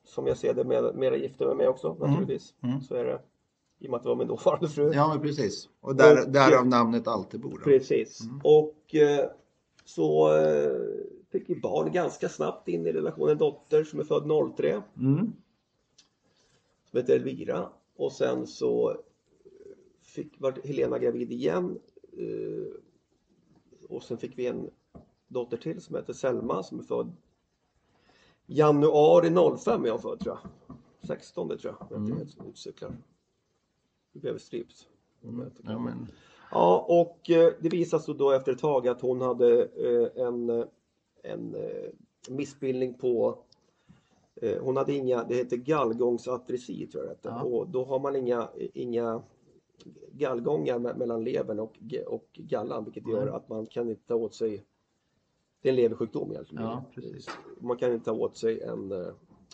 Speaker 2: som jag ser det med, mera gifte med mig också naturligtvis.
Speaker 1: mm.
Speaker 2: Så är det. I och med att det var min dåvarande fru.
Speaker 1: Ja, men precis. Och där,
Speaker 2: Och-
Speaker 1: därav namnet Altebo.
Speaker 2: Precis. Och eh, så eh, fick vi barn ganska snabbt in i relationen. En dotter som är född 03
Speaker 1: Mm.
Speaker 2: som heter Elvira. Och sen så fick, var Helena gravid igen. Eh, och sen fick vi en dotter till som heter Selma som är född januari 05 är jag född tror jag. 16 tror jag. Jag
Speaker 1: Mm.
Speaker 2: vet inte, utcyklar. Nu blev vi strips.
Speaker 1: Mm. Ja, men...
Speaker 2: Ja, och eh, det visade sig då efter ett tag att hon hade eh, en, eh, en missbildning på hon hade inga, det heter gallgångsatresi tror jag det.
Speaker 1: Ja.
Speaker 2: Och då har man inga, inga gallgångar me- mellan levern och, och gallan vilket gör att man kan inte ta åt sig det är en leversjukdom egentligen.
Speaker 1: Ja, precis.
Speaker 2: Man kan inte ta åt sig en, eh,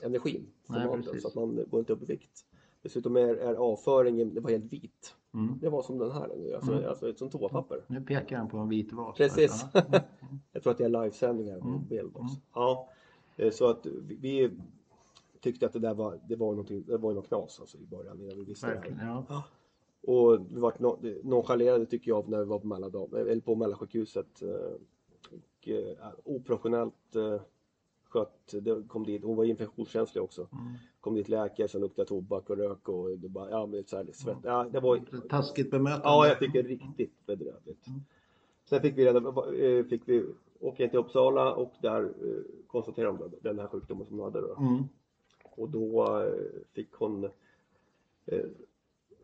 Speaker 2: energin från
Speaker 1: Nej,
Speaker 2: maten
Speaker 1: precis.
Speaker 2: så att man går inte upp i vikt. Dessutom är, är avföringen, det var helt vit.
Speaker 1: Mm.
Speaker 2: Det var som den här nu, alltså,
Speaker 1: Mm.
Speaker 2: alltså som toapapper.
Speaker 1: Nu pekar han på en vit vas.
Speaker 2: Precis.
Speaker 1: Ja.
Speaker 2: Jag tror att det är livesändningar på
Speaker 1: Mm.
Speaker 2: bild också.
Speaker 1: Mm.
Speaker 2: Ja, eh, så att vi, tyckte att det där var, det var, någonting, det var något knas alltså, i början innan vi visste
Speaker 1: Verkligen.
Speaker 2: det här.
Speaker 1: Ja.
Speaker 2: Och vi vart no, nonchalerade tycker jag när vi var på, Mälardal, eller på Mälarsjukhuset. Och, eh, oprofessionellt eh, skött. Det kom dit, hon var infektionskänslig också.
Speaker 1: Mm.
Speaker 2: Kom dit läkare som luktade tobak och rök och det bara, ja men så här, svett. Ja, det var,
Speaker 1: Taskigt bemötande.
Speaker 2: Ja, jag tycker riktigt bedrövligt. Sen fick vi, reda, eh, fick vi åka in till Uppsala och där konstaterade de den här sjukdomen som hon hade. Då.
Speaker 1: Mm.
Speaker 2: Och då fick hon eh,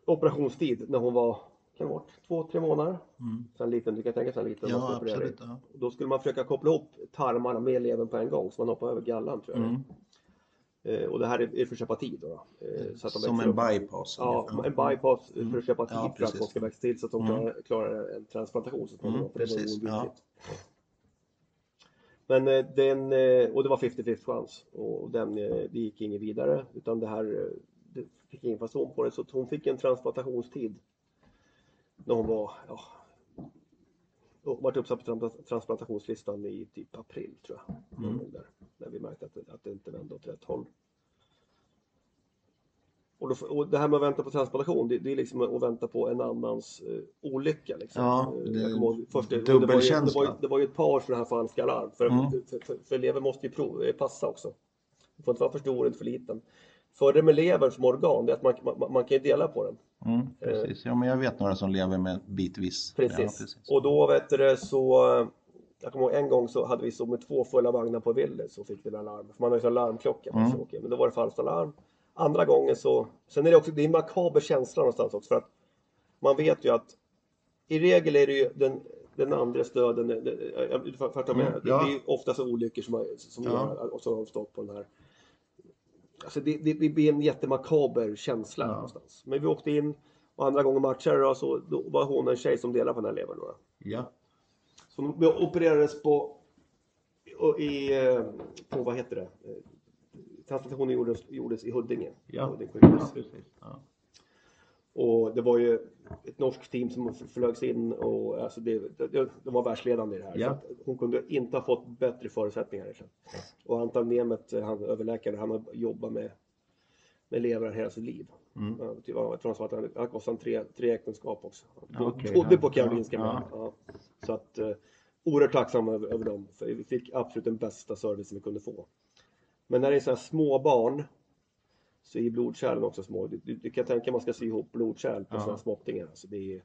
Speaker 2: operationstid när hon var, kan det varit, två, tre månader.
Speaker 1: Mm.
Speaker 2: Sen liten, du kan tänka sig en liten.
Speaker 1: Ja, absolut. Ja.
Speaker 2: Då skulle man försöka koppla ihop tarmarna med levern på en gång så man hoppar över gallan tror jag.
Speaker 1: Mm.
Speaker 2: Eh, och det här är är för att köpa tid. Då. Eh, så att de
Speaker 1: Som en
Speaker 2: upp.
Speaker 1: bypass.
Speaker 2: Ja,
Speaker 1: ungefär.
Speaker 2: en bypass för att köpa tid
Speaker 1: Ja,
Speaker 2: för att de ska växa till så att de
Speaker 1: Mm.
Speaker 2: klarar, klarar en transplantation så småningom.
Speaker 1: Mm, precis,
Speaker 2: oundvikligt. Men eh, den, eh, och det var 50-50 chans och den, eh, det gick inget vidare utan det här, eh, det fick ingen fason på det så hon fick en transplantationstid när hon var, ja, varit uppsatt på trans- transplantationslistan i typ april tror jag. Gång där, när vi märkte att det, att det inte vände åt rätt håll. Och, då, och det här med att vänta på transplantation, det, det är liksom att vänta på en annans eh, olycka. Liksom.
Speaker 1: Ja,
Speaker 2: Eh,
Speaker 1: det
Speaker 2: jag ihåg först, det, var ju, det, var ju, det var ju ett par sådana här falska alarm. För,
Speaker 1: Mm.
Speaker 2: för, för, för levern måste ju prov, passa också. Det får inte vara för stor och inte för liten. Fördelen med levern som organ det är att man, man, man kan ju dela på den.
Speaker 1: Mm, precis. Ja, men jag vet några som lever med bitvis.
Speaker 2: Precis.
Speaker 1: Ja, precis.
Speaker 2: Och då vet du det så, jag kommer ihåg en gång så hade vi så med två fulla vagnar på Willys så fick vi en larm. För man har ju sån larmklocka.
Speaker 1: Mm.
Speaker 2: Så, okej, men då var det falskt alarm. Andra gången så, sen är det också, det är en makaber känsla någonstans också för att man vet ju att i regel är det ju den, den andra stöden, det- det- jag- för, för att ta med,
Speaker 1: Mm,
Speaker 2: det, det är ju ofta så olyckor som, har- som
Speaker 1: Ja.
Speaker 2: gör, och så har de stått på den här Alltså det, det, det blir en jättemakaber känsla
Speaker 1: Ja.
Speaker 2: någonstans. Men vi åkte in och andra gången matchade då, så då var hon en tjej som delade på den här levern. Då.
Speaker 1: Ja.
Speaker 2: Så vi opererades på, i, på vad heter det? Eh, Transplantationen gjordes, gjordes i Huddinge.
Speaker 1: Ja.
Speaker 2: Huddinge
Speaker 1: ja, precis. Ja.
Speaker 2: Och det var ju ett norskt team som flögs in och alltså det, de var världsledande i det här.
Speaker 1: Ja.
Speaker 2: Hon kunde inte ha fått bättre förutsättningar. Egentligen. Och Anton Nemeth, han överläkare, han har jobbat med, med levrar hela sitt liv.
Speaker 1: Mm.
Speaker 2: Ja, Jag tror han sa att han han kostade tre, tre äktenskap också. Han
Speaker 1: Okej,
Speaker 2: bodde
Speaker 1: ja.
Speaker 2: på Karolinska
Speaker 1: Ja.
Speaker 2: Ja. Så att eh, oerhört tacksam över, över dem. För vi fick absolut den bästa servicen vi kunde få. Men när det är så här små barn så är blodkärlen också små. Du, du, du kan tänka man ska sy ihop blodkärl på
Speaker 1: Ja.
Speaker 2: sådana småttingar. Så, det är,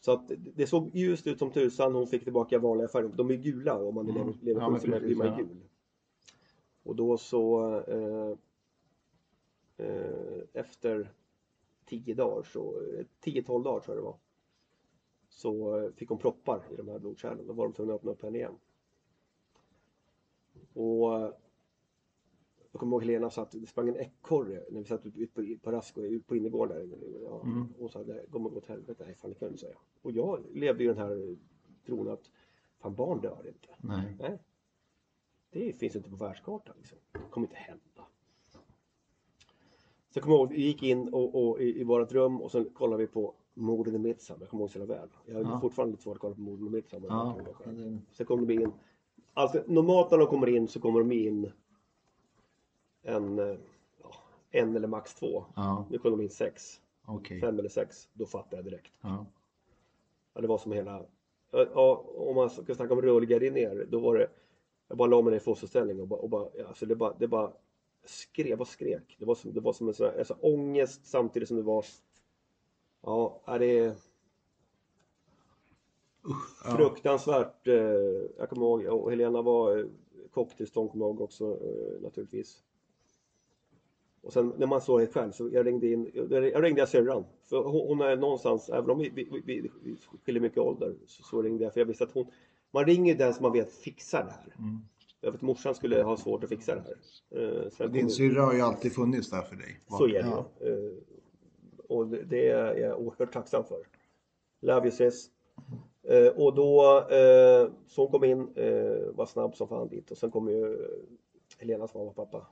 Speaker 2: så att det- såg ljust ut som tusan. Hon fick tillbaka vanliga färger. De är gula om man är
Speaker 1: Mm.
Speaker 2: lever, lever
Speaker 1: Ja, men
Speaker 2: så blir man gul. Och då så eh, eh, efter 10 dagar, så, eh, 10-12 dagar tror jag det var, så eh, fick hon proppar i de här blodkärlen. Då var de tvungna att öppna upp henne igen. Och eh, jag kommer ihåg Helena satt, det sprang en ekorre när vi satt ute ut på, på Rask och ut på innergården där. Ja,
Speaker 1: Mm.
Speaker 2: Och sa, det kommer gå åt helvete. Nej, fan det kan jag inte säga. Och jag levde i den här tron att fan barn dör inte.
Speaker 1: Nej.
Speaker 2: Nej. Det finns inte på världskartan. Liksom. Det kommer inte hända. Så jag kommer ihåg, vi gick in och, och, i, i vårt rum och sen kollade vi på morden i Midsommar. Jag kommer ihåg så jävla väl. Jag har
Speaker 1: Ja.
Speaker 2: fortfarande lite svårt att kolla på morden i Midsommar.
Speaker 1: Ja.
Speaker 2: Så kommer vi in. Alltså, normalt när de kommer in så kommer de in en, eh, ja, en eller max två.
Speaker 1: Ja,
Speaker 2: Nu kom de in sex,
Speaker 1: okej.
Speaker 2: fem eller sex. Då fattar jag direkt.
Speaker 1: Ja.
Speaker 2: Ja, det var som hela, ja, om man ska snacka om rullgardiner, då var det, jag bara la mig ner i fosterställning och bara, och bara alltså det bara, det bara skrek, bara skrek. Det var som, det var som en sån här, alltså ångest samtidigt som det var, ja, det
Speaker 1: Ja.
Speaker 2: fruktansvärt. Eh, jag kommer ihåg, och Helena var eh, kocktillstånd kommer jag ihåg också eh, naturligtvis. Och sen när man såg det själv så jag ringde in, jag ringde syrran. För hon, hon är någonstans, även om vi, vi, vi, vi skiljer mycket ålder, så, så ringde jag. För jag visste att hon, man ringer den som man vet fixar det här.
Speaker 1: Mm.
Speaker 2: Jag vet att morsan skulle ha svårt att fixa det här. Eh,
Speaker 1: Din syrra har ju alltid funnits där för dig.
Speaker 2: så är det
Speaker 1: Ja.
Speaker 2: Eh, Och det, det är jag oerhört tacksam för. Love you sis. Eh, och då, eh, så hon kom in, eh, var snabb som fan dit och sen kom ju Helenas mamma och pappa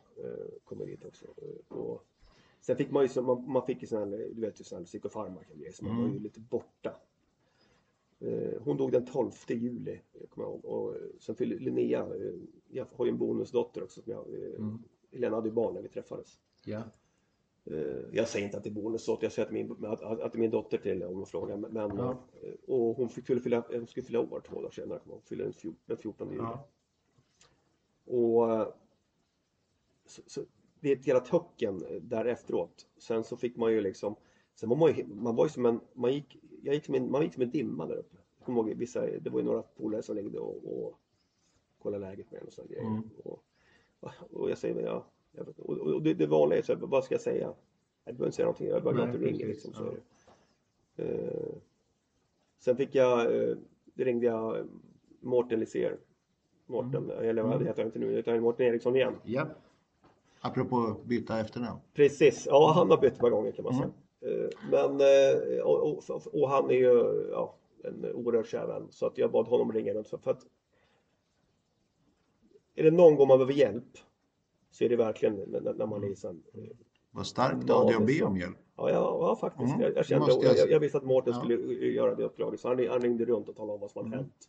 Speaker 2: kommer dit också. Eh, och sen fick man ju, så- man, man fick ju sån här, du vet ju sån här psykofarmaka grejer så man var ju
Speaker 1: Mm.
Speaker 2: lite borta. Eh, hon dog den 12 juli, jag kommer jag ihåg. Och eh, sen fyllde Linnea, eh, jag har ju en bonusdotter också. Som jag, eh,
Speaker 1: Mm.
Speaker 2: Helena hade ju barn när vi träffades.
Speaker 1: Ja.
Speaker 2: Eh, Jag säger inte att det är bonusdotter, jag säger att, min, att, att att det är min dotter till om hon frågar. Men,
Speaker 1: Ja.
Speaker 2: eh, Och hon fick, skulle, fylla, hon skulle fylla år två dagar senare. Hon fyller den, fjol, den 14 juli.
Speaker 1: Ja.
Speaker 2: Och eh, så, det är ett jävla töcken eh, där efteråt. Sen så fick man ju liksom, sen var man ju, man var ju som en, man gick, jag gick som en, man gick som en dimma där uppe. Jag kommer ihåg vissa, det var ju några polare som ringde och, och kollade läget med en och sådana grejer.
Speaker 1: Mm.
Speaker 2: Och, och jag säger, ja, jag vet, och, och det, det vanliga är så här, vad ska jag säga? Jag behöver inte säga någonting, jag är bara glad att du ringer. Liksom, så
Speaker 1: ja.
Speaker 2: Eh, sen fick jag, eh, ringde jag eh, Mårten Lisér. Mårten, eller vad
Speaker 1: Mm.
Speaker 2: heter han inte nu, utan Mårten Eriksson igen.
Speaker 1: Ja. Apropå byta efternamn.
Speaker 2: Precis, ja han har bytt par gånger kan man
Speaker 1: Mm.
Speaker 2: säga. Eh, Men, eh, och, och, och han är ju ja, en oerhört kär vän. Så att jag bad honom ringa runt. För, för att är det någon gång man behöver hjälp så är det verkligen när, när man är sen. eh,
Speaker 1: Vad starkt av dig att be om
Speaker 2: så.
Speaker 1: hjälp.
Speaker 2: Ja, ja, ja faktiskt.
Speaker 1: Mm,
Speaker 2: Jag, jag kände,
Speaker 1: jag
Speaker 2: jag, visste att Mårten
Speaker 1: Ja.
Speaker 2: skulle göra det uppdraget. Så han, han ringde runt och talade om vad som hade
Speaker 1: Mm.
Speaker 2: hänt.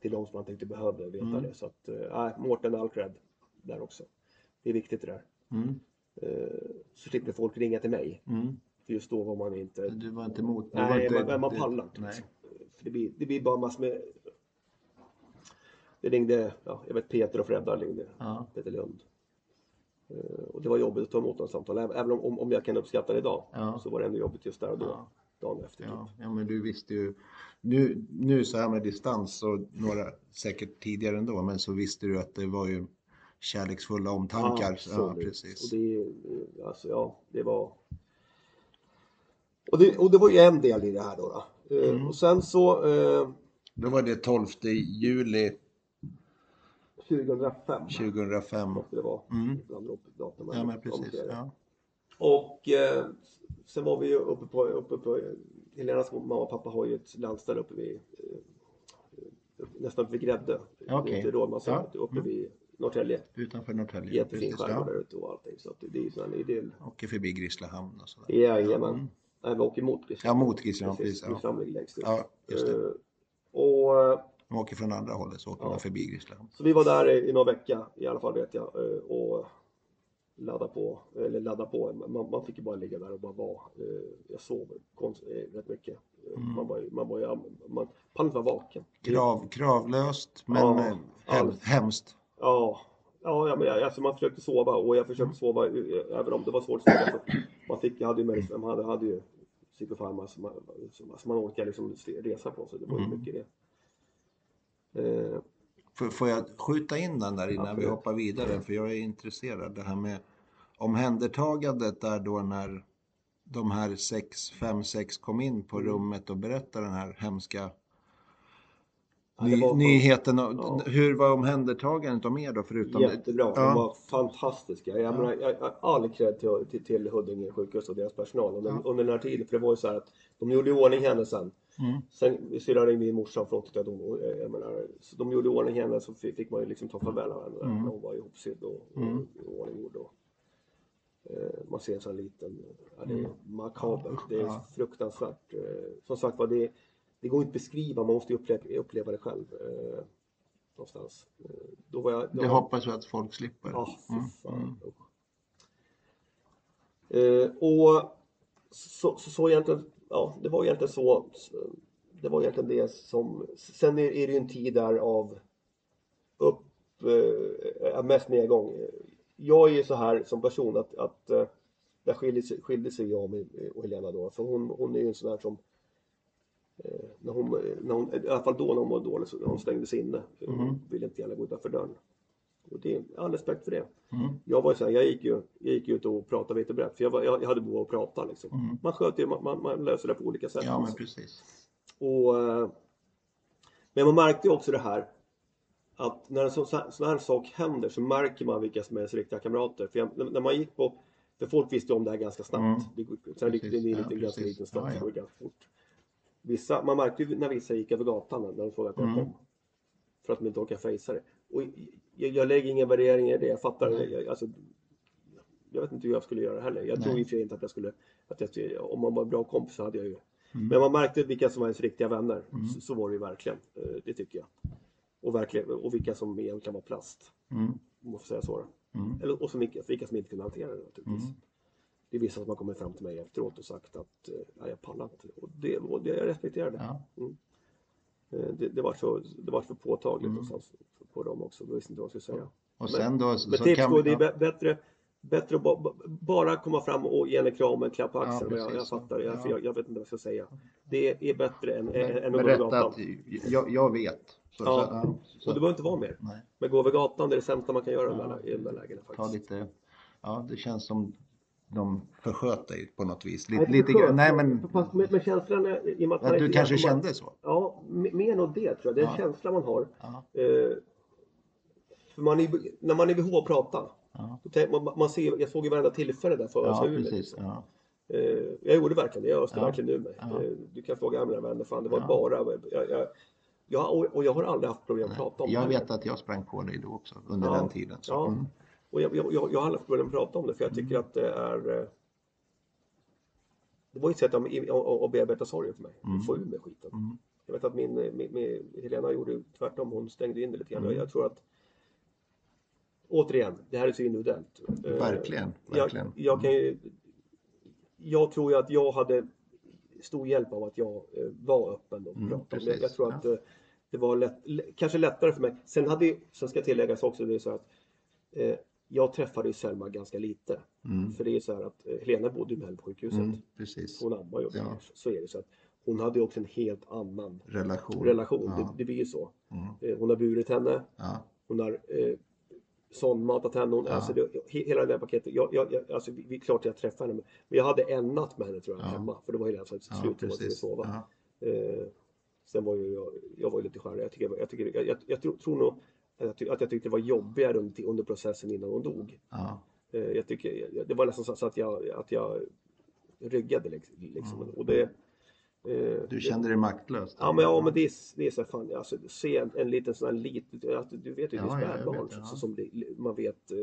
Speaker 2: Till de som han tänkte behövde veta
Speaker 1: Mm.
Speaker 2: det. Så att, äh, Mårten all cred där också. Det är viktigt det där.
Speaker 1: Mm.
Speaker 2: Eh, så slipper folk ringa till mig.
Speaker 1: Mm.
Speaker 2: För just då var man inte...
Speaker 1: Du var inte emot?
Speaker 2: Nej,
Speaker 1: var inte,
Speaker 2: man, man pallar inte. Liksom. För det blir, det blir bara massor med... Det ringde, ja, jag vet Peter och Fredda ringde.
Speaker 1: Ja.
Speaker 2: Peter Lund. Eh, och det var jobbigt att ta emot de samtal. Även om, om, jag kan uppskatta det idag.
Speaker 1: Ja.
Speaker 2: Så var det ändå jobbigt just där och då.
Speaker 1: Ja.
Speaker 2: Dagen efter.
Speaker 1: Ja,
Speaker 2: Typ.
Speaker 1: ja, men du visste ju. Nu, nu så här med distans och några säkert tidigare ändå, men så visste du att det var ju kärleksfulla omtankar. Ja, precis.
Speaker 2: Och det, eh, alltså, ja, det var... Och det, och det var ju en del i det här då. då. Eh,
Speaker 1: Mm.
Speaker 2: Och sen så... Eh,
Speaker 1: Då var det 12 juli
Speaker 2: 2005
Speaker 1: 2005.
Speaker 2: måste det vara.
Speaker 1: Mm.
Speaker 2: Datum.
Speaker 1: Ja, men precis. Ja.
Speaker 2: Och eh, sen var vi ju uppe på, uppe på Helenas mamma och pappa har ju ett landställe uppe vid eh, nästan uppe vid Gräddö.
Speaker 1: Okej.
Speaker 2: Inte Rådmansö,
Speaker 1: Ja.
Speaker 2: uppe
Speaker 1: Mm.
Speaker 2: vid Norrtälje.
Speaker 1: Utanför Norrtälje.
Speaker 2: Jättefin skärgård där ute och allting. Så att det, är ju idyll.
Speaker 1: Åker förbi Grisslehamn och sådär.
Speaker 2: Jajamän.
Speaker 1: Mm.
Speaker 2: Nej, vi åker mot Grisslehamn.
Speaker 1: Ja, mot Grisslehamn, precis, ja.
Speaker 2: Längst ut.
Speaker 1: Ja, just det.
Speaker 2: Eh, och
Speaker 1: De åker från andra hållet så åker
Speaker 2: Ja.
Speaker 1: man förbi Grisslehamn.
Speaker 2: Så vi var där i, i några vecka i alla fall vet jag eh, och ladda på, eller ladda på. Man, man fick ju bara ligga där och bara vara. Eh, Jag sov konst, rätt mycket.
Speaker 1: Mm.
Speaker 2: Man var ju, man var ju, man pallade inte vara vaken.
Speaker 1: Krav, kravlöst men
Speaker 2: Ja, allt.
Speaker 1: hemskt.
Speaker 2: Ja, ja, ja men jag- alltså man försökte sova och jag försökte sova eh, även om det var svårt att sova. Man fick, jag hade ju, med, man hade, hade ju psykofarma som man, som man orkar liksom resa på sig. Det var ju
Speaker 1: Mm.
Speaker 2: mycket det. Eh,
Speaker 1: Får, får jag skjuta in den där innan vi
Speaker 2: Absolut.
Speaker 1: hoppar vidare? För jag är intresserad. Det här med omhändertagandet där då när de här sex, fem, sex kom in på
Speaker 2: Mm.
Speaker 1: rummet och berättade den här hemska
Speaker 2: Ja,
Speaker 1: ny,
Speaker 2: var-
Speaker 1: nyheten. Och,
Speaker 2: Ja.
Speaker 1: Hur var omhändertagandet av er då förutom?
Speaker 2: Jättebra,
Speaker 1: Ja.
Speaker 2: de var fantastiska. Jag, menar, jag, jag all cred till, till, till Huddinge sjukhus och deras personal under,
Speaker 1: Ja.
Speaker 2: under den här tiden. För det var ju så här att de gjorde i ordning henne sen.
Speaker 1: Mm.
Speaker 2: Sen syrran ringde min morsa för hon tyckte att hon, eh, de gjorde i ordning henne så fick, fick man ju liksom ta farväl av henne.
Speaker 1: Mm.
Speaker 2: Hon var ihopsydd och, och
Speaker 1: Mm.
Speaker 2: i ordning och, eh, Man ser en sån liten, ja, det är
Speaker 1: Mm.
Speaker 2: makabert. Det är
Speaker 1: Ja.
Speaker 2: fruktansvärt. Eh, som sagt var, det, det går inte att beskriva, man måste uppleva, uppleva det själv. Eh, någonstans. Eh, då var jag, då
Speaker 1: Det hoppas jag att folk slipper.
Speaker 2: Ja,
Speaker 1: Mm,
Speaker 2: fan.
Speaker 1: mm.
Speaker 2: Eh, och så, så, så egentligen, ja, det var egentligen så. Det var egentligen det som, sen är, är det ju en tid där av upp, eh, mest nedgång. Jag är ju så här som person att, att eh, där skilde sig, skilde sig jag och Helena då. För hon, hon är ju en sån här som när hon, när hon, I alla fall då när hon mådde dåligt, så hon stängde sig inne. Hon
Speaker 1: Mhm.
Speaker 2: ville inte gärna gå utanför dörren. Och det all respekt för det.
Speaker 1: Mm.
Speaker 2: Jag var ju så här, jag gick ju, jag gick ut och pratade vitt och brett för jag, var, jag, hade behov av att prata liksom.
Speaker 1: Mm.
Speaker 2: Man sköter man, man, man löser det på olika sätt.
Speaker 1: Ja, men
Speaker 2: liksom.
Speaker 1: precis.
Speaker 2: och, eh, men man märkte ju också det här att när en sån, sån här sak händer så märker man vilka som är ens riktiga kamrater. För jag, när man gick på, för folk visste ju om det här ganska snabbt.
Speaker 1: Mm.
Speaker 2: Det, sen gick det in i en
Speaker 1: Ja,
Speaker 2: ganska liten stad,
Speaker 1: Ja, ja.
Speaker 2: det går ganska fort. Vissa, man märkte ju när vissa gick över gatan när de jag
Speaker 1: Mm.
Speaker 2: kom. För att de inte orkar fejsa det. Och jag, jag lägger ingen värdering i det, jag fattar.
Speaker 1: Nej.
Speaker 2: Jag, alltså, jag vet inte hur jag skulle göra heller. Jag tror i och för sig inte att jag skulle, att jag, om man var bra kompis så hade jag ju
Speaker 1: Mm.
Speaker 2: men man märkte vilka som var ens riktiga vänner.
Speaker 1: Mm.
Speaker 2: Så, så var det ju verkligen. Eh, Det tycker jag. Och, verkligen, och vilka som egentligen var plast.
Speaker 1: Mm.
Speaker 2: Om man får säga så.
Speaker 1: Mm.
Speaker 2: Eller, och som, vilka, vilka som inte kunde hantera det naturligtvis.
Speaker 1: Mm.
Speaker 2: Det är vissa som har kommit fram till mig efteråt och sagt att eh, "Nej, jag pallar inte. Och det, och det jag respekterar det.
Speaker 1: Ja.
Speaker 2: Eh, Det, det, var så, det var för påtagligt
Speaker 1: Mm.
Speaker 2: på dem också. Jag visste inte vad jag skulle säga.
Speaker 1: Och sen då så,
Speaker 2: Men
Speaker 1: så
Speaker 2: tips
Speaker 1: kan
Speaker 2: då, det är
Speaker 1: ja.
Speaker 2: bä- bättre, bättre att ba, ba- bara komma fram och ge en kram och en klapp på
Speaker 1: Ja,
Speaker 2: axeln. jag, jag
Speaker 1: precis.
Speaker 2: fattar, jag,
Speaker 1: Ja.
Speaker 2: jag, jag vet inte vad jag ska säga. Det är bättre än, än, än att gå över gatan.
Speaker 1: jag, jag vet. Så,
Speaker 2: Ja.
Speaker 1: så, ja, så,
Speaker 2: Och det behöver inte vara mer.
Speaker 1: nej,
Speaker 2: Men gå över gatan det är det sämsta man kan göra
Speaker 1: Ja.
Speaker 2: i de där lägena
Speaker 1: ta
Speaker 2: faktiskt.
Speaker 1: lite... Ja, det känns som de försköt dig på något vis. Lite, lite grann. Nej, men...
Speaker 2: Fast med, med känslan är- i och med att
Speaker 1: Att du kanske
Speaker 2: man-
Speaker 1: kände så?
Speaker 2: Ja, mer än det tror jag. Det är en
Speaker 1: Ja.
Speaker 2: känsla man har.
Speaker 1: Ja.
Speaker 2: Eh, för man är, när man är i behov av att prata
Speaker 1: Ja,
Speaker 2: Man, man ser, jag såg ju varenda tillfälle där för att
Speaker 1: ja
Speaker 2: ur liksom.
Speaker 1: Ja.
Speaker 2: Eh, jag gjorde verkligen det, jag öste
Speaker 1: Ja.
Speaker 2: verkligen ur mig. Eh, du kan fråga mina vänner, fan det var bara... Jag, jag, jag, och- jag har aldrig haft problem att prata om
Speaker 1: Jag
Speaker 2: det.
Speaker 1: vet att jag sprang på dig då också under den tiden. Så.
Speaker 2: Ja. Och jag, jag, jag, jag har aldrig att prata om det för jag tycker att det är... eh, Det var ett sätt att, att, bearbeta sorgen för mig,
Speaker 1: Mm.
Speaker 2: få ur mig skiten.
Speaker 1: Mm.
Speaker 2: Jag vet att min, min, min Helena gjorde tvärtom, hon stängde in det lite grann.
Speaker 1: Mm.
Speaker 2: Jag, tror att Återigen, det här är så individuellt. Eh,
Speaker 1: Verkligen, verkligen.
Speaker 2: Jag, jag, kan ju, jag tror ju att jag hade stor hjälp av att jag eh, var öppen och
Speaker 1: Mm,
Speaker 2: pratade
Speaker 1: precis,
Speaker 2: Jag tror att eh, det var lätt, kanske lättare för mig. Sen, hade, sen ska tilläggas också det så att eh, jag träffade ju Selma ganska lite.
Speaker 1: Mm.
Speaker 2: För det är så här att eh, Helena bodde ju med på sjukhuset.
Speaker 1: Mm. Precis.
Speaker 2: Hon ammade ju
Speaker 1: Ja.
Speaker 2: så är det. Så att hon hade också en helt annan
Speaker 1: Relation.
Speaker 2: relation.
Speaker 1: Ja.
Speaker 2: Det, det blir ju så.
Speaker 1: Mm.
Speaker 2: Eh, hon har burit henne.
Speaker 1: Ja.
Speaker 2: Hon har eh, sondmatat henne. Hon,
Speaker 1: Ja.
Speaker 2: alltså det, he, hela det här paketet. Jag, jag, jag, alltså, vi, vi, är klart jag träffade henne. Men jag hade en natt med henne tror jag
Speaker 1: Ja.
Speaker 2: hemma. För det var redan så att
Speaker 1: Ja,
Speaker 2: slut. hon
Speaker 1: precis.
Speaker 2: sova. Eh, sen var ju jag, jag var ju lite skärrad. Jag, tycker, jag, tycker, jag, jag, jag tror, tror nog att jag, tyckte det var jobbigare under, under processen innan hon dog.
Speaker 1: Ja.
Speaker 2: Eh, jag tycker, det var nästan så, att, jag, att jag ryggade liksom. liksom.
Speaker 1: Mm.
Speaker 2: Och det, eh,
Speaker 1: Du kände dig maktlös?
Speaker 2: Ja men, ja, men det, är, det är så här, fan, alltså, se en, en liten sån här liten, att du vet ju det är
Speaker 1: Ja, ja,
Speaker 2: spädbarn
Speaker 1: ja.
Speaker 2: så, som det, man vet eh,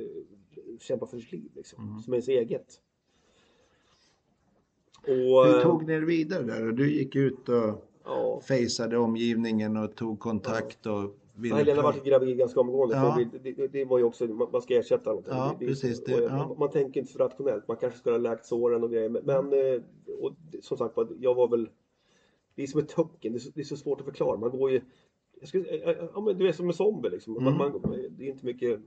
Speaker 2: kämpar för sitt liv liksom,
Speaker 1: Mm.
Speaker 2: som ens eget. Och,
Speaker 1: Hur tog ni er vidare där? Du gick ut och
Speaker 2: ja,
Speaker 1: faceade omgivningen och tog kontakt och Ville
Speaker 2: Helena var
Speaker 1: prata.
Speaker 2: gravid ganska omgående.
Speaker 1: Ja.
Speaker 2: Det, det, det var ju också, man man ska ersätta någonting.
Speaker 1: Ja,
Speaker 2: det,
Speaker 1: precis, det-
Speaker 2: och,
Speaker 1: ja.
Speaker 2: Man tänker inte så rationellt. Man kanske skulle ha läkt såren och grejer. Men, men eh, och, som sagt jag var väl... Det är som ett töcken. Det är så, det är så svårt att förklara. Man går ju... Skulle, eh, eh, ja, men du är som en zombie liksom. Man,
Speaker 1: Mm.
Speaker 2: man, det är inte mycket...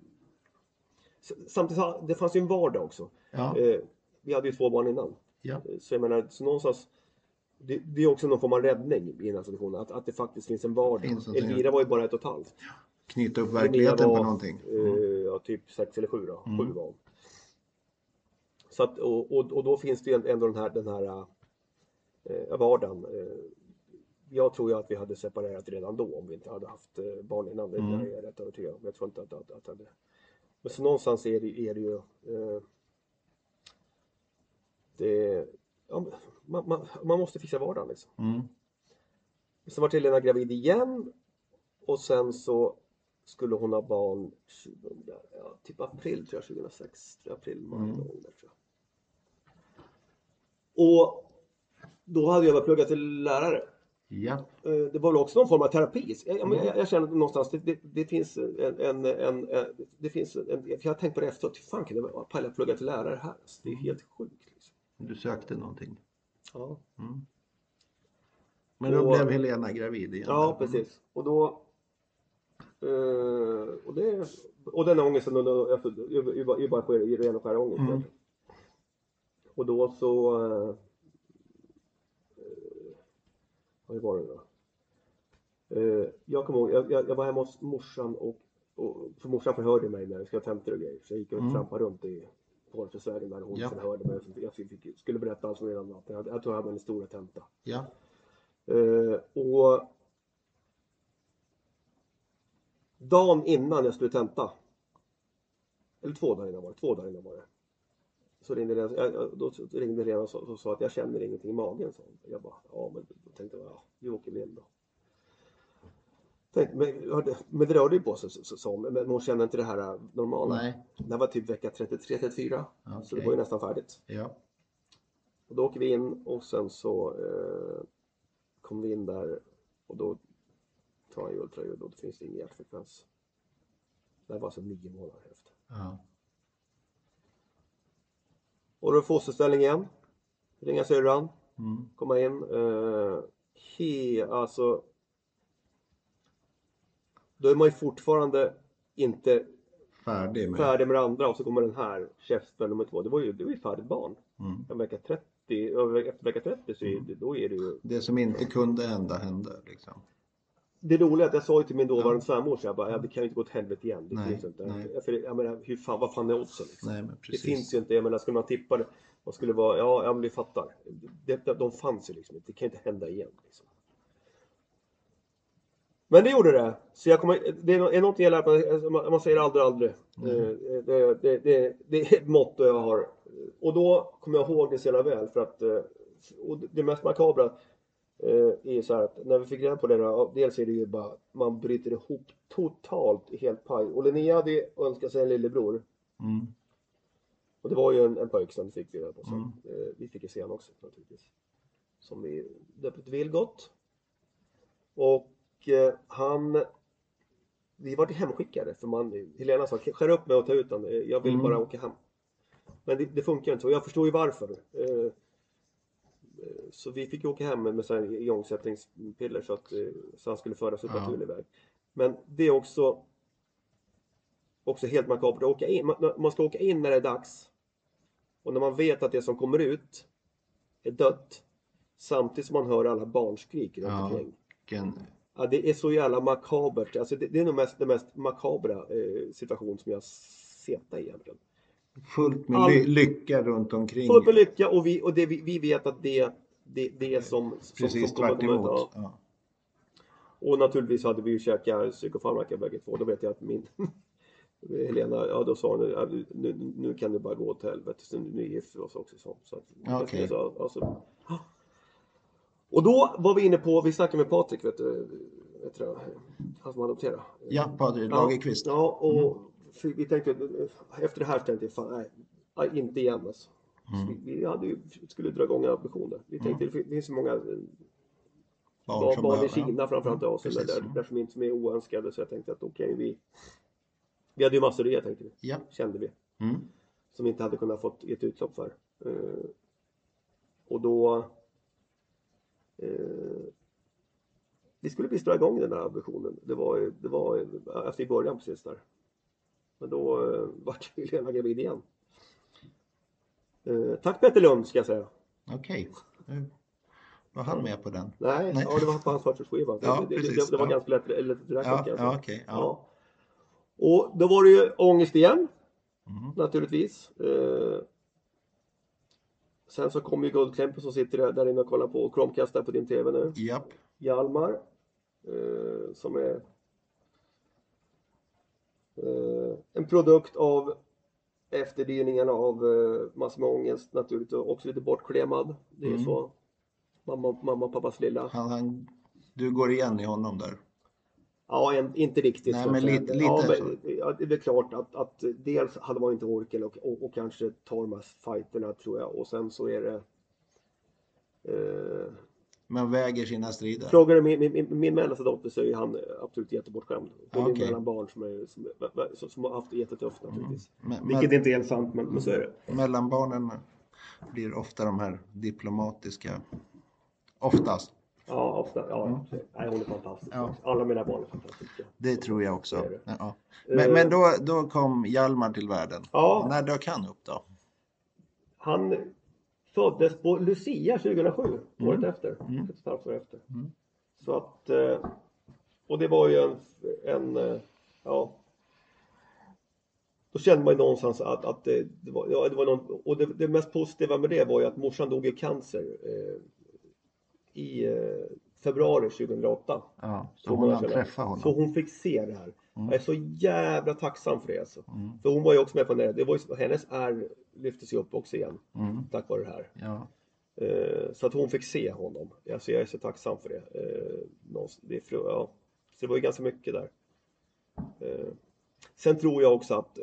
Speaker 2: Samtidigt, det fanns ju en vardag också.
Speaker 1: Ja,
Speaker 2: Eh, vi hade ju två barn innan.
Speaker 1: ja.
Speaker 2: Så jag menar, så någonstans det, det är också någon form av räddning i den här situationen, att, att det faktiskt finns en vardag. Elvira var ju bara ett och ett halvt.
Speaker 1: Knyta upp verkligheten
Speaker 2: var,
Speaker 1: på någonting.
Speaker 2: Eh,
Speaker 1: Mm.
Speaker 2: ja, typ sex eller sju då.
Speaker 1: Mm.
Speaker 2: Sju var. Så att, och, och, och då finns det ändå den här, den här eh, vardagen. Eh, jag tror ju att vi hade separerat redan då om vi inte hade haft eh, barn innan. Det
Speaker 1: Mm.
Speaker 2: är jag rätt övertygad om. Jag tror inte att, att, att, att. Men så någonstans är det, är det ju... Eh, det, ja, man, man, man måste fixa vardagen liksom.
Speaker 1: Mm.
Speaker 2: Sen var Helena gravid igen och sen så skulle hon ha barn 2000, ja, typ april tror jag, 2006. Tror jag, april, maj
Speaker 1: Mm.
Speaker 2: där, tror jag. Och då hade jag börjat plugga till lärare.
Speaker 1: Ja,
Speaker 2: Eh, Det var väl också någon form av terapi. Jag, jag,
Speaker 1: Mm.
Speaker 2: jag, jag känner någonstans, det, det, det finns en, en, en, det finns en, jag har tänkt på det efteråt, hur fan kan det vara palla plugga till lärare här? Alltså, det är helt sjukt. Liksom.
Speaker 1: Du sökte någonting.
Speaker 2: Ja.
Speaker 1: Mm. Men då
Speaker 2: Och-
Speaker 1: blev Helena gravid igen?
Speaker 2: Ja, precis. Och då... Eh, och, det, och den ångesten, alltså, är bara ren och skär ångest.
Speaker 1: Mm.
Speaker 2: Och då så... Eh, vad var det då? Eh, jag kommer ihåg, jag, jag, jag var hemma hos morsan och, och för morsan förhörde mig när jag skulle ha tentor och grejer. Så jag gick och
Speaker 1: Mm.
Speaker 2: trampade runt i Porrförsvägen där hon
Speaker 1: Ja.
Speaker 2: förhörde mig. Jag fick, skulle berätta allt från redan natten. Jag, jag tror jag hade en stora tenta.
Speaker 1: Ja.
Speaker 2: Eh, och dagen innan jag skulle tenta, eller två dagar innan var det, två dagar innan var det. Så ringde Lena, jag- då ringde Lena och sa, och sa att jag känner ingenting i magen. Så jag bara, ja men då tänkte jag, ja, vi åker väl då. Tänkte, men, men det rörde ju på sig så- så- som, men hon kände inte det här äh, normala.
Speaker 1: Nej.
Speaker 2: Det här var typ vecka 33-34, så
Speaker 1: Okej.
Speaker 2: det var ju nästan färdigt.
Speaker 1: Ja.
Speaker 2: Och då åker vi in och sen så eh, kommer vi in där och då tar han ju ultraljud och då finns det ingen hjärtfrekvens. Det här var alltså nio månader efter.
Speaker 1: ja.
Speaker 2: Och då fosterställning igen. Ringa syrran,
Speaker 1: Mm.
Speaker 2: komma in. Eh, he, alltså. Då är man ju fortfarande inte
Speaker 1: Färdig med.
Speaker 2: färdig med det andra och så kommer den här käften nummer två. Det var ju, det var ju färdigt barn.
Speaker 1: Mm.
Speaker 2: Vecka 30, över- efter vecka 30 så är det, då är det ju
Speaker 1: Det som inte kunde hända hände liksom.
Speaker 2: Det roliga är att jag sa ju till min dåvarande svärmor så jag bara, ja, det kan ju inte gå åt helvete igen. Det
Speaker 1: Nej,
Speaker 2: finns inte.
Speaker 1: nej.
Speaker 2: För, jag menar, hur fan, vad fan är oddsen? Liksom?
Speaker 1: Nej men
Speaker 2: Det finns ju inte, jag menar, skulle man tippa det, vad skulle vara, ja, ja men vi fattar. Det, de fanns ju liksom inte, det kan ju inte hända igen. Liksom. Men det gjorde det. Så jag kommer, det är nå- är något jag lärt mig, man, säger aldrig aldrig.
Speaker 1: Mm.
Speaker 2: Eh, Det, det, det, det är ett motto jag har. Och då kommer jag ihåg det så jävla väl för att eh, och det mest makabra eh, är så här att när vi fick reda på det ja, dels är det ju bara man bryter ihop totalt helt paj. Och Linnea hade önskat sig en lillebror.
Speaker 1: Mm.
Speaker 2: Och det var ju en, en pojk som fick vi reda på sen.
Speaker 1: Mm.
Speaker 2: Vi fick ju se honom också naturligtvis. Som vi döpte till Vilgot. Och han... Vi var hemskickade för man, Helena sa skär upp mig och ta ut den. Eh, Jag vill
Speaker 1: Mm.
Speaker 2: bara åka hem. Men det, det funkar inte så. Jag förstår ju varför. Eh, eh, så vi fick åka hem med, igångsättningspiller så att eh, så han skulle föras upp
Speaker 1: Ja.
Speaker 2: naturlig väg. Men det är också också helt makabert att åka in. Man, man ska åka in när det är dags. Och när man vet att det som kommer ut är dött. Samtidigt som man hör alla barnskrik runt
Speaker 1: Ja.
Speaker 2: omkring.
Speaker 1: Vilken,
Speaker 2: Ja, det är så jävla makabert. Alltså det, det är nog mest, den mest makabra eh, situation som jag sett egentligen.
Speaker 1: fullt med
Speaker 2: All-
Speaker 1: ly lycka runt omkring.
Speaker 2: Fullt med lycka och vi, och det, vi, vi vet att det, det, det är som,
Speaker 1: Precis
Speaker 2: som kommer
Speaker 1: tvärt
Speaker 2: komma ut.
Speaker 1: emot.
Speaker 2: Ja. Och naturligtvis hade vi ju käkat psykofarmaka bägge två. Då vet jag att min Helena, ja då sa hon ja, nu, nu kan du bara gå åt helvete. Så nu gifter vi oss också. Så, så att,
Speaker 1: Okej.
Speaker 2: så, alltså. Och då var vi inne på, vi snackade med Patrik, vet du, vet du han som adopterade.
Speaker 1: ja, Patrik Lagerqvist.
Speaker 2: Ja, och för vi tänkte, efter det här tänkte jag, fan nej, inte igen alltså.
Speaker 1: Mm.
Speaker 2: Vi, vi hade ju, skulle dra igång ambitioner. Vi tänkte, det finns så många eh,
Speaker 1: Barn
Speaker 2: barn, i Kina
Speaker 1: ja.
Speaker 2: framförallt
Speaker 1: Mm,
Speaker 2: eller
Speaker 1: precis.
Speaker 2: där, där som inte är oönskade. Så jag tänkte att okej, vi... Vi hade ju massor idéer tänkte vi,
Speaker 1: Ja.
Speaker 2: kände vi.
Speaker 1: Mm.
Speaker 2: Som vi inte hade kunnat fått ett utlopp för. Eh, och då... Eh, vi skulle visst dra igång den här ambitionen. Det var, det var efter i början precis där. Men då eh, vart ju Lena gravid igen. Eh, tack Petter Lund ska jag säga.
Speaker 1: Okej. Nu var han med på den.
Speaker 2: Nej,
Speaker 1: Nej.
Speaker 2: Ja, det var på hans förtursskiva.
Speaker 1: Ja,
Speaker 2: det,
Speaker 1: precis.
Speaker 2: det, det var
Speaker 1: Ja.
Speaker 2: ganska lätt, lätt att räkna
Speaker 1: Ja, ja okej. Ja.
Speaker 2: Ja. Och då var det ju ångest igen
Speaker 1: Mm.
Speaker 2: naturligtvis. Sen så kom ju Guldklempen som sitter där, där inne och kollar på och Chromecastar på din TV nu.
Speaker 1: Japp.
Speaker 2: Hjalmar. Eh, som är eh, en produkt av efterdyningarna av eh, massor med ångest naturligtvis och också lite bortklemad. Det är
Speaker 1: Mm.
Speaker 2: så. Mamma, mamma och pappas lilla.
Speaker 1: Han, han, du går igen i honom där.
Speaker 2: Ja, en, inte riktigt.
Speaker 1: Nej, men
Speaker 2: säga.
Speaker 1: lite-
Speaker 2: ja,
Speaker 1: lite
Speaker 2: men, ja, det är klart att, att dels hade man inte orken och, och, och kanske ta de här fighterna tror jag. Och sen så är det... Eh,
Speaker 1: Men väger sina strider.
Speaker 2: frågar du min, min, min, mellersta dotter så är han absolut jättebortskämd. Hon är
Speaker 1: Okej.
Speaker 2: mellan barn som, är, som, som, som har haft det jättetufft naturligtvis.
Speaker 1: Men,
Speaker 2: Vilket
Speaker 1: men,
Speaker 2: inte är helt sant, men, men så är det.
Speaker 1: mellanbarnen blir ofta de här diplomatiska. Oftast.
Speaker 2: Ja, ofta. Ja, nej, hon är fantastisk.
Speaker 1: Ja.
Speaker 2: Alla mina barn är fantastiska.
Speaker 1: Det tror jag också. Ja. Men, men då, då kom Hjalmar till världen.
Speaker 2: Ja.
Speaker 1: När dök han upp då?
Speaker 2: Han föddes på Lucia 2007, året efter.
Speaker 1: Mm.
Speaker 2: Ett halvt år efter.
Speaker 1: Mm.
Speaker 2: Så att, eh, och det var ju en, en eh, ja. Då kände man ju någonstans att, att det, det var, ja, det var någon, och det, det mest positiva med det var ju att morsan dog i cancer eh, i eh, februari 2008.
Speaker 1: Ja, så hon
Speaker 2: senare.
Speaker 1: träffa honom.
Speaker 2: Så hon fick se det här. Jag är så jävla tacksam för det alltså.
Speaker 1: Mm.
Speaker 2: För hon var ju också med på det. det var ju, hennes ärr lyftes ju upp också igen.
Speaker 1: Mm.
Speaker 2: Tack vare det här.
Speaker 1: Ja.
Speaker 2: Eh, så att hon fick se honom. Alltså jag är så tacksam för det. Eh, det, är ja. Så det var ju ganska mycket där. Eh, sen tror jag också att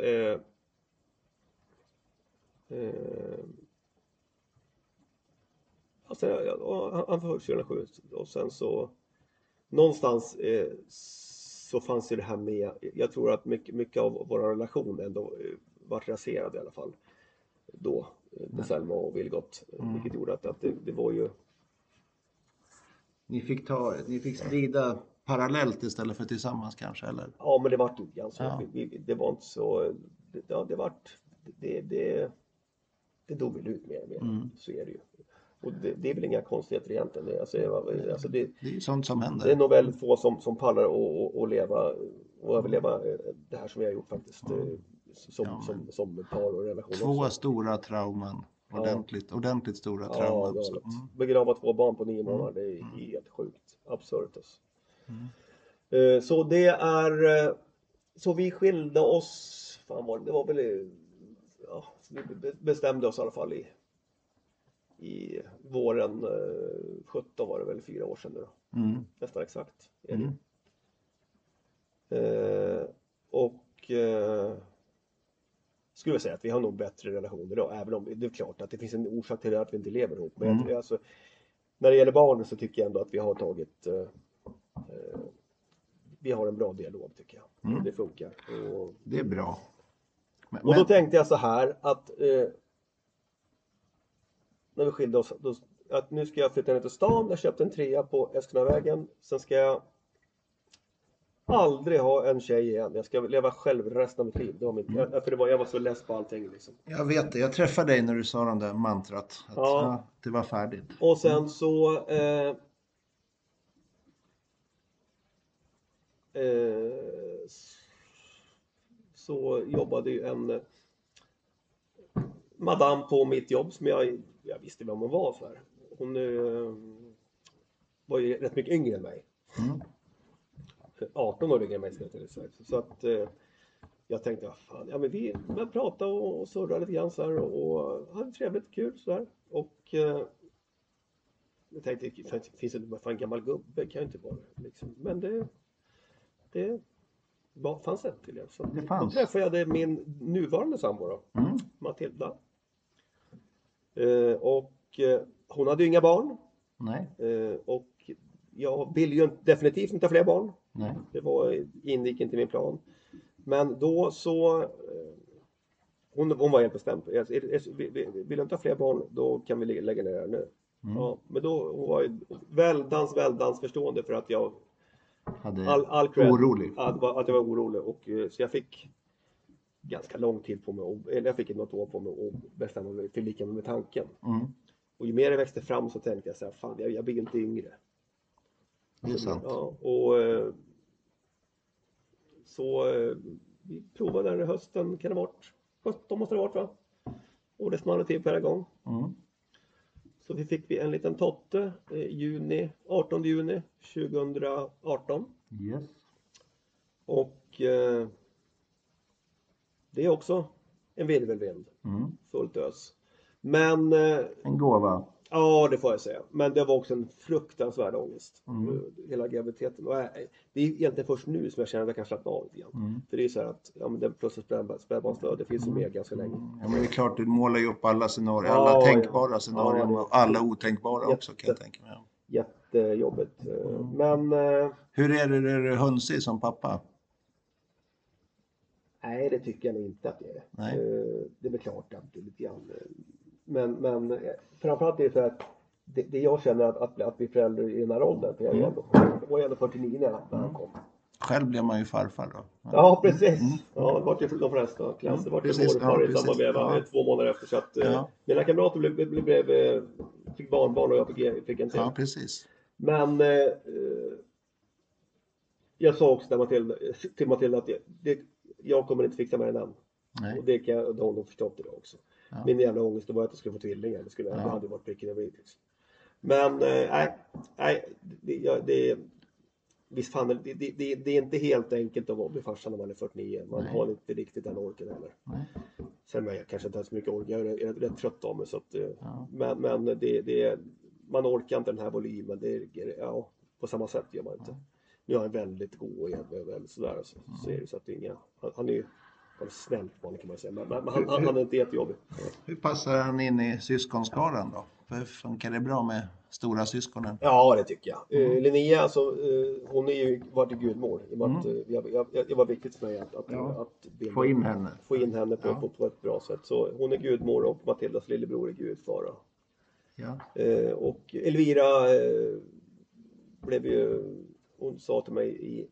Speaker 2: alltså, ja, ja, han- föddes 2007 och sen så någonstans eh, så fanns ju det här med, jag tror att mycket, mycket av vår relation ändå eh, vart raserad i alla fall då eh, med Selma och Vilgot. eh, Vilket gjorde att, att det, det var ju
Speaker 1: Ni, fick ta, ni fick strida parallellt istället för tillsammans kanske? Eller?
Speaker 2: Ja, men det vart lite grann så.
Speaker 1: Ja.
Speaker 2: Vi, vi, det var inte så... Det, ja, det vart... Det, det, det dog väl ut mer och mer.
Speaker 1: Mm.
Speaker 2: Så är det ju. Och det, det är väl inga konstigheter egentligen. Det, alltså, alltså, det,
Speaker 1: Det är sånt som
Speaker 2: det är
Speaker 1: händer.
Speaker 2: nog väldigt få som, som pallar att och, och leva och överleva eh, det här som vi har gjort faktiskt. eh, Som,
Speaker 1: Ja,
Speaker 2: som, som par och relation
Speaker 1: Två
Speaker 2: också.
Speaker 1: stora trauman.
Speaker 2: Ja.
Speaker 1: Ordentligt, ordentligt stora
Speaker 2: Ja,
Speaker 1: trauman. så, mm.
Speaker 2: Begrava två barn på nio månader, det är helt sjukt. Absurt alltså.
Speaker 1: Mm.
Speaker 2: Eh, Så det är, så vi skilde oss, fan var det, det var väl, ja, vi be- bestämde oss i alla fall i, i våren eh, 17 var det väl, fyra år sedan nu då,
Speaker 1: Mm.
Speaker 2: nästan exakt. är det.
Speaker 1: Mm.
Speaker 2: Eh, och eh, skulle jag säga att vi har nog bättre relation idag, även om det är klart att det finns en orsak till att vi inte lever ihop. Men jag
Speaker 1: Mm.
Speaker 2: tror- alltså, när det gäller barnen så tycker jag ändå att vi har tagit eh, eh, vi har en bra dialog tycker jag.
Speaker 1: Mm.
Speaker 2: Det funkar. Och,
Speaker 1: Det är bra. Men,
Speaker 2: och då
Speaker 1: men,
Speaker 2: tänkte jag så här att eh, när vi skilde oss, då, att nu ska jag flytta ner till stan. Jag köpte en trea på Eskilstunavägen. Sen ska jag aldrig ha en tjej igen. Jag ska leva själv resten av mitt liv. Det var mitt, jag, för det var, jag var så less på allting. Liksom.
Speaker 1: jag vet det, jag träffade dig när du sa det där mantrat. Att,
Speaker 2: Ja.
Speaker 1: ja, det var färdigt.
Speaker 2: Och sen så eh, eh, så jobbade ju en madam på mitt jobb som jag, jag visste vem hon var. Här. Hon eh, var ju rätt mycket yngre än mig.
Speaker 1: Mm.
Speaker 2: 18 år yngre än mig ska jag till säga. Så att eh, jag tänkte, fan, ja men vi började prata och, och surra lite grann så här och, och hade trevligt, kul så här. Och eh, jag tänkte, finns finns det bara en gammal gubbe kan jag inte vara liksom. Men det, det var, fanns det tydligen. Så
Speaker 1: Det
Speaker 2: då
Speaker 1: fanns.
Speaker 2: träffade jag min nuvarande sambo då,
Speaker 1: Mm.
Speaker 2: Matilda. Eh, och eh, hon hade ju inga barn.
Speaker 1: Nej,
Speaker 2: Eh, och jag ville ju definitivt inte ha fler barn.
Speaker 1: nej.
Speaker 2: Det var, ingick inte i min plan. Men då så hon, hon var helt bestämd. Vill du inte ha fler barn, då kan vi lä- lägga ner det här nu.
Speaker 1: Mm.
Speaker 2: Ja, men då hon var ju väldans, väldans förstående för att jag
Speaker 1: Hade
Speaker 2: all, all cred,
Speaker 1: orolig.
Speaker 2: Att, att jag var orolig. Och, så jag fick ganska lång tid på mig, och- eller jag fick något år på mig att bestämma mig, förlika mig med tanken.
Speaker 1: Mm.
Speaker 2: Och ju mer det växte fram så tänkte jag så här, fan jag, jag blir inte yngre.
Speaker 1: Det är sant.
Speaker 2: Ja, och eh, så eh, vi provade i hösten, kan det ha varit 17 måste det ha varit va? Och det small till per gång.
Speaker 1: Mm.
Speaker 2: Så vi fick vi en liten totte i juni, 18 juni 2018.
Speaker 1: Yes.
Speaker 2: Och eh, det är också en virvelvind,
Speaker 1: Mm.
Speaker 2: fullt ös. Men eh,
Speaker 1: En gåva.
Speaker 2: Ja, det får jag säga. Men det var också en fruktansvärd ångest.
Speaker 1: Mm.
Speaker 2: eh, Hela graviditeten. Och, eh, det är egentligen först nu som jag känner att jag kan slappna av grann.
Speaker 1: Mm.
Speaker 2: För det är så här att ja, men den plötsligt spädbarn- spädbarnsdöd, det finns ju med ganska länge.
Speaker 1: Ja, men det är klart, du målar ju upp alla scenarier, alla
Speaker 2: ja.
Speaker 1: tänkbara scenarier
Speaker 2: Ja, det-
Speaker 1: och alla otänkbara också kan jag
Speaker 2: Jätte-
Speaker 1: tänka mig.
Speaker 2: Jättejobbigt.
Speaker 1: Mm.
Speaker 2: Men
Speaker 1: Hur är det, är du hönsig som pappa?
Speaker 2: Nej, det tycker jag inte att det är.
Speaker 1: Nej.
Speaker 2: Eh, Det är väl klart att det är lite grann. eh, Men, men eh, framförallt är det så att det, det jag känner att, att, att bli förälder i den här åldern, för jag
Speaker 1: Mm.
Speaker 2: ändå, jag var ju ändå 49 när han kom.
Speaker 1: Själv blev man ju farfar då.
Speaker 2: Ja, precis.
Speaker 1: Mm.
Speaker 2: Ja, det var ju de flesta klasser. Det var ju morfar
Speaker 1: ja,
Speaker 2: i samma veva
Speaker 1: Ja.
Speaker 2: två månader efter. Så att,
Speaker 1: Ja.
Speaker 2: Mina kamrater blev, blev, blev, fick barnbarn och jag fick, fick en till.
Speaker 1: Ja, precis.
Speaker 2: Men eh, jag sa också till Matilda, till Matilda att jag, det, jag kommer inte fixa med den än.
Speaker 1: Nej.
Speaker 2: Och det kan jag, det har nog förstått idag också.
Speaker 1: Ja.
Speaker 2: Min jävla ångest var att jag skulle få tvillingar. Det, skulle, det
Speaker 1: Ja.
Speaker 2: hade varit pricken över i. Liksom. Men eh, nej, nej det, ja, det, visst fan, det, det, det, det är inte helt enkelt att bli farsa när man är 49. Man
Speaker 1: Nej.
Speaker 2: har inte riktigt den orken heller.
Speaker 1: Nej.
Speaker 2: Sen är jag kanske inte har så mycket ork. Jag är rätt, rätt trött av mig. Så att, eh,
Speaker 1: Ja.
Speaker 2: Men, men det, det, man orkar inte den här volymen. Det, ja, på samma sätt gör man inte. Nu är väldigt god och sådär. Så, så är det så att det är inga, han, han är ju han är snällt barn kan man säga. Men, men han, han, han är inte jättejobbig.
Speaker 1: Hur passar han in i syskonskaran då? Hur funkar det bra med stora syskonen?
Speaker 2: Ja, det tycker jag. Uh, Linnea, alltså, eh, hon är ju varit i gudmor. I att,
Speaker 1: Mm.
Speaker 2: eh, jag, jag, jag, det var viktigt för mig att, att,
Speaker 1: Ja.
Speaker 2: att bilda-
Speaker 1: Få in henne.
Speaker 2: få in henne på,
Speaker 1: Ja.
Speaker 2: på, på ett bra sätt. Så hon är gudmor och Matildas lillebror är gudfar.
Speaker 1: Ja.
Speaker 2: Eh, och Elvira eh, blev ju, hon sa till mig i,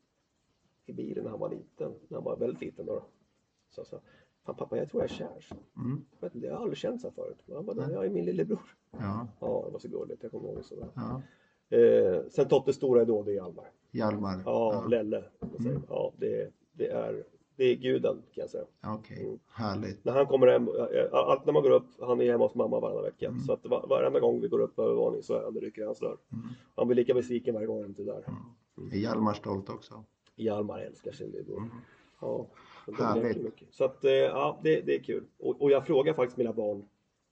Speaker 2: i bilen när han var liten, när han var väldigt liten då. Så sa Fan pappa jag tror jag är kär. Så.
Speaker 1: Mm.
Speaker 2: Jag, vet inte, jag har aldrig känt så här förut. Han bara, jag är min lillebror.
Speaker 1: Ja.
Speaker 2: Ja det var så gulligt, jag kommer ihåg sådär.
Speaker 1: ja.
Speaker 2: Eh, sen Tottes stora idol det är Hjalmar.
Speaker 1: Hjalmar.
Speaker 2: Ja, Lelle. man säger.
Speaker 1: Mm.
Speaker 2: Ja, det, det, är, det är guden kan jag säga.
Speaker 1: Okej, härligt.
Speaker 2: När han kommer hem, allt när man går upp, han är hemma hos mamma varannan vecka.
Speaker 1: Mm.
Speaker 2: Så att var, varenda gång vi går upp på övervåningen så är han, rycker hans dörr.
Speaker 1: Mm.
Speaker 2: Han blir lika besviken varje gång han inte är där.
Speaker 1: Är Hjalmar stolt också?
Speaker 2: Hjalmar älskar sin lillebror.
Speaker 1: Mm.
Speaker 2: Ja,
Speaker 1: Härligt.
Speaker 2: mycket. Så att, eh, ja, det, det är kul. Och, och jag frågar faktiskt mina barn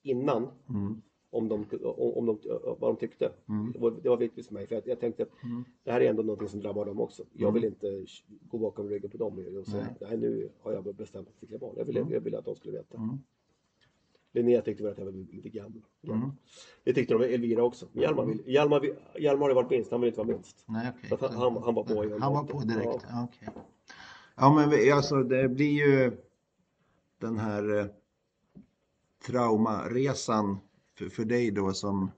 Speaker 2: innan
Speaker 1: Mm.
Speaker 2: om de, om, om de, vad de tyckte.
Speaker 1: Mm.
Speaker 2: Det, var, det var viktigt för mig för att jag tänkte att
Speaker 1: Mm.
Speaker 2: det här är ändå någonting som drabbar dem också. Jag
Speaker 1: Mm.
Speaker 2: vill inte gå bakom ryggen på dem och säga
Speaker 1: Nej.
Speaker 2: nej nu har jag bestämt att skicka barn. Jag ville,
Speaker 1: Mm.
Speaker 2: jag ville att de skulle veta. Linnea tyckte väl att jag var lite gammal.
Speaker 1: Mm.
Speaker 2: Det tyckte de Elvira också. Hjalmar, vill, Hjalmar, vill- Hjalmar har varit minst, han vill inte vara minst.
Speaker 1: Nej, okej.
Speaker 2: Så han, han, var på.
Speaker 1: Han var på direkt? Ja, okej. Ja, men alltså det blir ju den här eh, traumaresan för, för dig då som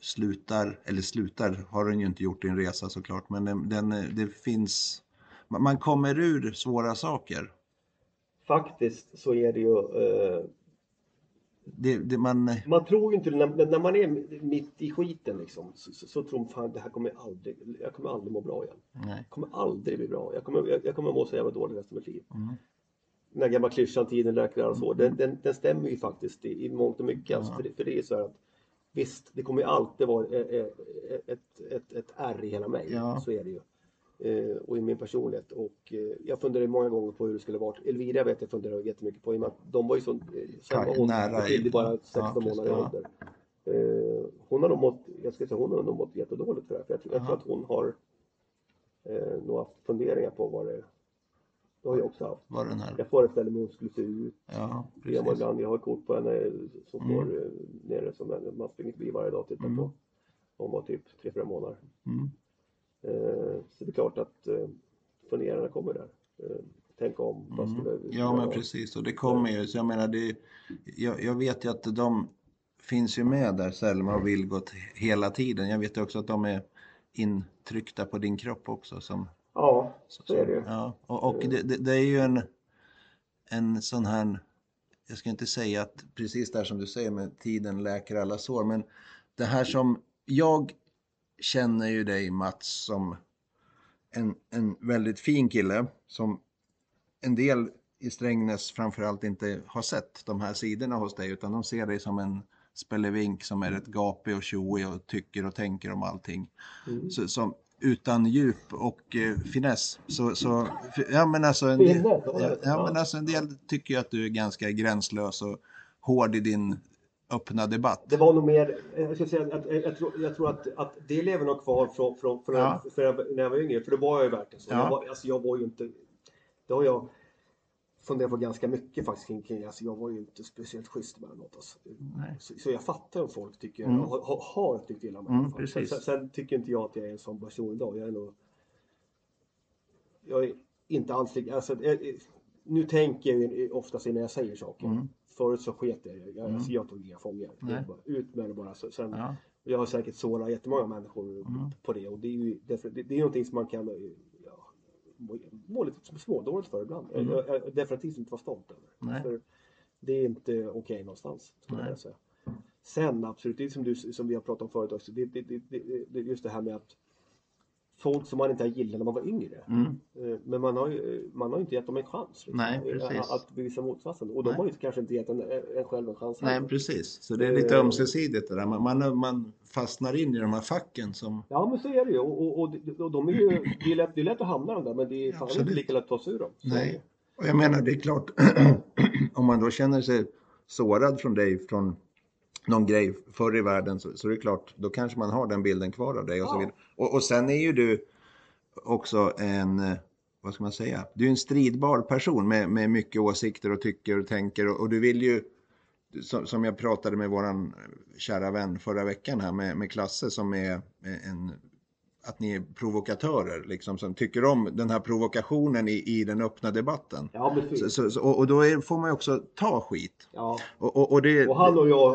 Speaker 1: slutar, eller slutar har den ju inte gjort din resa såklart, men den, den, eh, det finns, man man kommer ur svåra saker.
Speaker 2: Faktiskt så är det ju eh,
Speaker 1: Det, det man,
Speaker 2: Man tror ju inte, när, när man är mitt i skiten liksom, så, så, så tror man fan det här kommer jag aldrig, jag kommer aldrig må bra igen.
Speaker 1: nej.
Speaker 2: Jag kommer aldrig bli bra. Jag kommer, jag, jag kommer må så jävla dåligt resten av mitt liv.
Speaker 1: Mm.
Speaker 2: Den här gamla klyschan, tiden läker alla sår, den, den, den stämmer ju faktiskt i, i mångt och mycket. Alltså, för, det, för det är så här att visst, det kommer ju alltid vara eh, eh, ett, ett, ett R i hela mig.
Speaker 1: Ja.
Speaker 2: Så är det ju. Eh, och i min personlighet. Och eh, jag funderade många gånger på hur det skulle varit. Elvira vet jag funderade jättemycket på. I och med att de var ju så... Eh,
Speaker 1: nära
Speaker 2: skilde bara 16
Speaker 1: Ja,
Speaker 2: månader i ålder. Hon har nog mått, jag ska säga, hon har nog mått jättedåligt för det här. För jag, tror- jag tror att hon har eh, nog haft funderingar på vad det... Det har jag också haft.
Speaker 1: Var den här?
Speaker 2: Jag föreställer mig hur hon skulle se ut.
Speaker 1: Ja,
Speaker 2: Jag, ibland, jag har kort på henne som
Speaker 1: Mm.
Speaker 2: eh, nere som man springer förbi varje dag och tittar
Speaker 1: Mm.
Speaker 2: på. Hon var typ 3-4 månader.
Speaker 1: Mm.
Speaker 2: Eh, så det är klart att eh, funderingarna kommer där. Eh, tänk om, vad
Speaker 1: Mm.
Speaker 2: skulle
Speaker 1: Ja men precis och det kommer ju, så jag menar det, jag, jag vet ju att de finns ju med där Selma och Vilgot hela tiden. Jag vet ju också att de är intryckta på din kropp också. Som,
Speaker 2: Ja, så är det ju.
Speaker 1: Ja, och, och det, det, det är ju en, en sån här, jag ska inte säga att precis där som du säger med tiden läker alla sår, men det här som, jag känner ju dig Mats som en, en väldigt fin kille som en del i Strängnäs framförallt inte har sett de här sidorna hos dig utan de ser dig som en spelevink som är rätt gapig och tjoig och tycker och tänker om allting.
Speaker 2: Mm.
Speaker 1: Så, som, utan djup och eh, finess. Så, så, ja, men alltså, en del,
Speaker 2: ja,
Speaker 1: men alltså en del tycker ju att du är ganska gränslös och hård i din öppna debatt.
Speaker 2: Det var nog mer, eh, jag ska säga att jag, jag, tror, jag tror att, att det lever nog kvar från, från, från
Speaker 1: Ja.
Speaker 2: för jag, när jag var yngre, för det var jag ju verkligen så.
Speaker 1: Ja.
Speaker 2: Jag, var, alltså, jag var ju inte, det har jag funderat på ganska mycket faktiskt kring, kring alltså, jag var ju inte speciellt schysst med något. Alltså. Så, så jag fattar om folk tycker,
Speaker 1: Mm.
Speaker 2: har, har, har tyckt illa om mig.
Speaker 1: Mm.
Speaker 2: Sen, sen tycker inte jag att jag är en sån person idag. Jag är nog, jag är inte alls alltså, jag, nu tänker jag ju oftast innan jag säger saker.
Speaker 1: Mm.
Speaker 2: Förut så sket jag jag,
Speaker 1: Mm.
Speaker 2: alltså, jag tog inga fångar. Bara Ut med det bara. Så, sen,
Speaker 1: Ja.
Speaker 2: Jag har säkert sårat jättemånga människor
Speaker 1: Mm.
Speaker 2: på det och det är ju därför, det, det är någonting som man kan eh, ja, må, lite smådåligt för ibland.
Speaker 1: Mm.
Speaker 2: Jag, jag, definitivt inte vara stolt över. För det är inte okej någonstans. Skulle jag säga. Sen absolut, det är som, du, som vi har pratat om förut också. Det, det, det, det, det är just det här med att folk som man inte har gillat när man var yngre.
Speaker 1: Mm.
Speaker 2: Eh, Men man har ju man har inte gett dem en chans. liksom,
Speaker 1: Nej,
Speaker 2: eh. Att bevisa motsatsen. Och de
Speaker 1: Nej.
Speaker 2: har ju kanske inte gett en, en själv en chans.
Speaker 1: Nej,
Speaker 2: heller.
Speaker 1: precis. Så det är lite
Speaker 2: Eh.
Speaker 1: ömsesidigt det där. Man, man, man fastnar in i de här facken som...
Speaker 2: Ja men så är det ju och, och, och, de- och de är ju, det är, lätt, det är lätt att hamna de där men det är fan inte lika lätt att ta sig ur dem. Så.
Speaker 1: Nej. Och jag menar, det är klart, om man då känner sig sårad från dig från någon grej förr i världen så, så är det klart, då kanske man har den bilden kvar av dig och så
Speaker 2: Ja.
Speaker 1: vidare. Och, och sen är ju du också en, eh, vad ska man säga, du är en stridbar person med, med mycket åsikter och tycker och tänker och, och du vill ju, som, som jag pratade med våran kära vän förra veckan här med, med Klasse som är en att ni är provokatörer, liksom, som tycker om den här provokationen i, i den öppna debatten.
Speaker 2: Ja precis.
Speaker 1: så, så, och då är, får man ju också ta skit.
Speaker 2: Ja.
Speaker 1: Och, och, och det,
Speaker 2: Och han och jag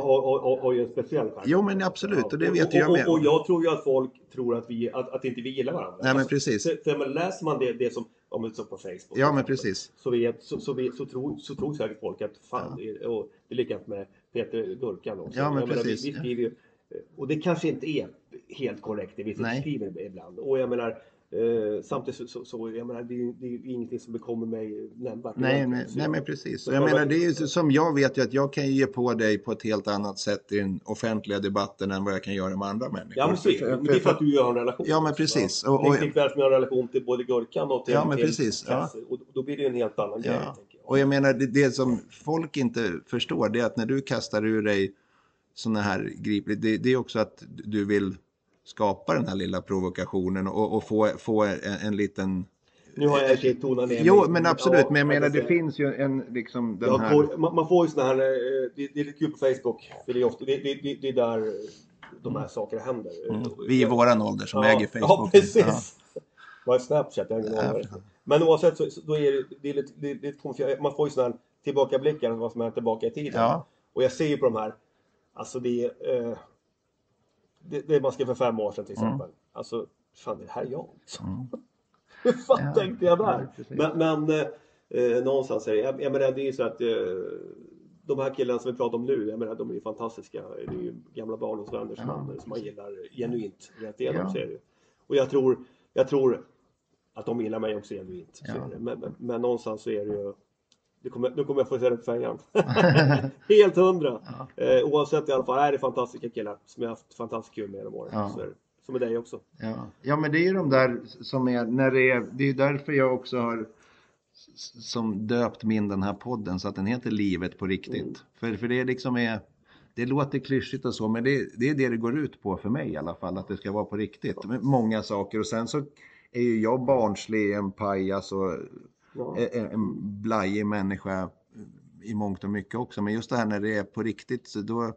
Speaker 2: har, ju en speciell karaktär.
Speaker 1: Jo, men absolut, och det vet
Speaker 2: och,
Speaker 1: jag med.
Speaker 2: Och, jag tror ju att folk tror att, vi, att, att inte vi gillar varandra.
Speaker 1: Nej, men
Speaker 2: Alltså,
Speaker 1: precis.
Speaker 2: Så, så, men läser man det, det som om det står på Facebook.
Speaker 1: Ja, men precis.
Speaker 2: Så, vet, så, så, vet, så, tror, så tror säkert folk att fan, det, är, och det är likadant med Peter Gurkan också.
Speaker 1: Ja, men
Speaker 2: menar,
Speaker 1: precis,
Speaker 2: Vi, vi
Speaker 1: ja.
Speaker 2: skriver ju, och det kanske inte är helt korrekt det vi
Speaker 1: Nej.
Speaker 2: skriver ibland. Och jag menar, Eh, samtidigt så, så, så jag menar, det, är ju- det är ingenting som bekommer mig nämnvärt.
Speaker 1: Nej, nej,
Speaker 2: Så
Speaker 1: nej
Speaker 2: jag-
Speaker 1: men precis.
Speaker 2: Så
Speaker 1: Jag
Speaker 2: själva-
Speaker 1: menar, det är ju så- som jag vet ju att jag kan ge på dig på ett helt annat sätt i den offentliga debatten än vad jag kan göra med andra människor.
Speaker 2: Ja, men, precis. men det är för att du har en relation.
Speaker 1: Ja, men precis. Och- och-
Speaker 2: fick väl som en relation till både Gurkan och till,
Speaker 1: Ja, men precis. Ja.
Speaker 2: Och då blir det en helt annan grej.
Speaker 1: Ja.
Speaker 2: jag.
Speaker 1: Och jag menar, det, det som folk inte förstår det är att när du kastar ur dig sådana här grip, det, det är också att du vill skapa den här lilla provokationen och, och få, få en, en liten...
Speaker 2: Nu har jag inte tonat ner
Speaker 1: Jo, men absolut,
Speaker 2: Ja,
Speaker 1: men jag menar det
Speaker 2: säga.
Speaker 1: finns ju en liksom den här...
Speaker 2: får, man, man får ju såna här, eh, det, det är lite kul på Facebook. För det, är ofta, det, det, det, är där de här sakerna händer.
Speaker 1: Mm. Vi i våran ålder som
Speaker 2: ja,
Speaker 1: äger Facebook.
Speaker 2: Ja, precis. Vad är Snapchat? Jag har ingen aning
Speaker 1: Ja.
Speaker 2: är. Men oavsett så, så då är det, det är lite, det, det är. Man får ju sådana här tillbakablickar vad som hänt tillbaka i tiden.
Speaker 1: Ja.
Speaker 2: Och jag ser ju på de här, alltså det är, eh, det, det man skrev för fem år sedan till exempel. Alltså, fan det här är jag liksom. Hur fan
Speaker 1: Ja.
Speaker 2: tänkte jag där?
Speaker 1: Ja,
Speaker 2: men men eh, eh, någonstans är det, jag, jag menar det är ju så att eh, de här killarna som vi pratar om nu, jag menar de är ju fantastiska. Det är ju gamla barndomsvänner som,
Speaker 1: Ja.
Speaker 2: man, som man gillar genuint. Rätt igenom
Speaker 1: Ja.
Speaker 2: så är det. Och jag tror, jag tror att de gillar mig också genuint. Så
Speaker 1: Ja.
Speaker 2: är det. Men, men, men någonstans så är det ju det kommer, nu kommer jag få se det på färjan. Helt hundra.
Speaker 1: Ja.
Speaker 2: Eh, oavsett i alla fall, är det fantastiska killar som jag har haft fantastiskt kul med genom åren.
Speaker 1: Ja.
Speaker 2: Så det. Som med dig också.
Speaker 1: Ja. ja, men det är ju de där som är, när det är, det är därför jag också har som döpt min den här podden så att den heter Livet på riktigt.
Speaker 2: Mm.
Speaker 1: För, för det är liksom är, det låter klyschigt och så, men det, det är det det går ut på för mig i alla fall, att det ska vara på riktigt. Många saker och sen så är ju jag barnslig, en pajas och
Speaker 2: Ja.
Speaker 1: en, en blajig människa i mångt och mycket också. Men just det här när det är på riktigt, så då,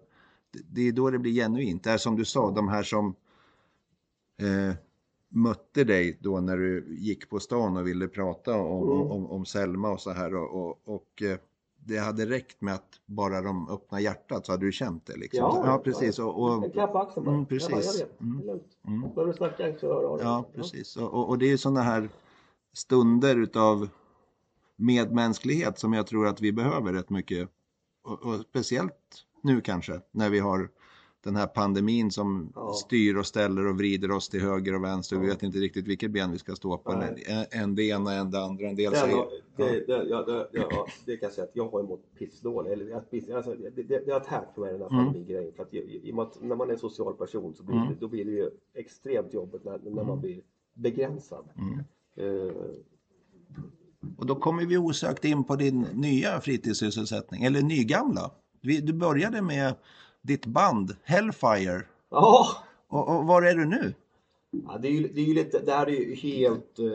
Speaker 1: det är då det blir genuint. Det är som du sa, de här som eh, mötte dig då när du gick på stan och ville prata om,
Speaker 2: Mm.
Speaker 1: om, om Selma och så här. Och, och, och eh, det hade räckt med att bara de öppna hjärtat så hade du känt det. Liksom.
Speaker 2: Ja,
Speaker 1: ja precis. Och, och,
Speaker 2: En klapp på axeln bara.
Speaker 1: Mm, precis.
Speaker 2: Jag, bara, jag vet.
Speaker 1: Mm. Mm.
Speaker 2: Behöver du snacka så hör av dig.
Speaker 1: Ja, precis. Och, och, och det är ju sådana här stunder utav medmänsklighet som jag tror att vi behöver rätt mycket. Och, och speciellt nu kanske när vi har den här pandemin som
Speaker 2: Ja.
Speaker 1: styr och ställer och vrider oss till höger och vänster. Vi
Speaker 2: Ja.
Speaker 1: vet inte riktigt vilket ben vi ska stå på.
Speaker 2: Nej.
Speaker 1: En, en det ena, en det andra. En del säger...
Speaker 2: det, det, ja, det, ja, det kan jag säga att jag har mått pissdåligt. Eller, jag piss, alltså, det, det, det har tärt mig den här
Speaker 1: Mm.
Speaker 2: pandemigrejen. För att, i, i och med att när man är en social person så blir,
Speaker 1: Mm.
Speaker 2: det, då blir det ju extremt jobbigt när, när man blir begränsad.
Speaker 1: Mm.
Speaker 2: Eh,
Speaker 1: Och då kommer vi osökt in på din nya fritidssysselsättning, eller nygamla. Du började med ditt band Hellfire.
Speaker 2: Ja,
Speaker 1: Och, och var är du nu?
Speaker 2: ja det, är ju, det är ju lite, det här är ju helt eh,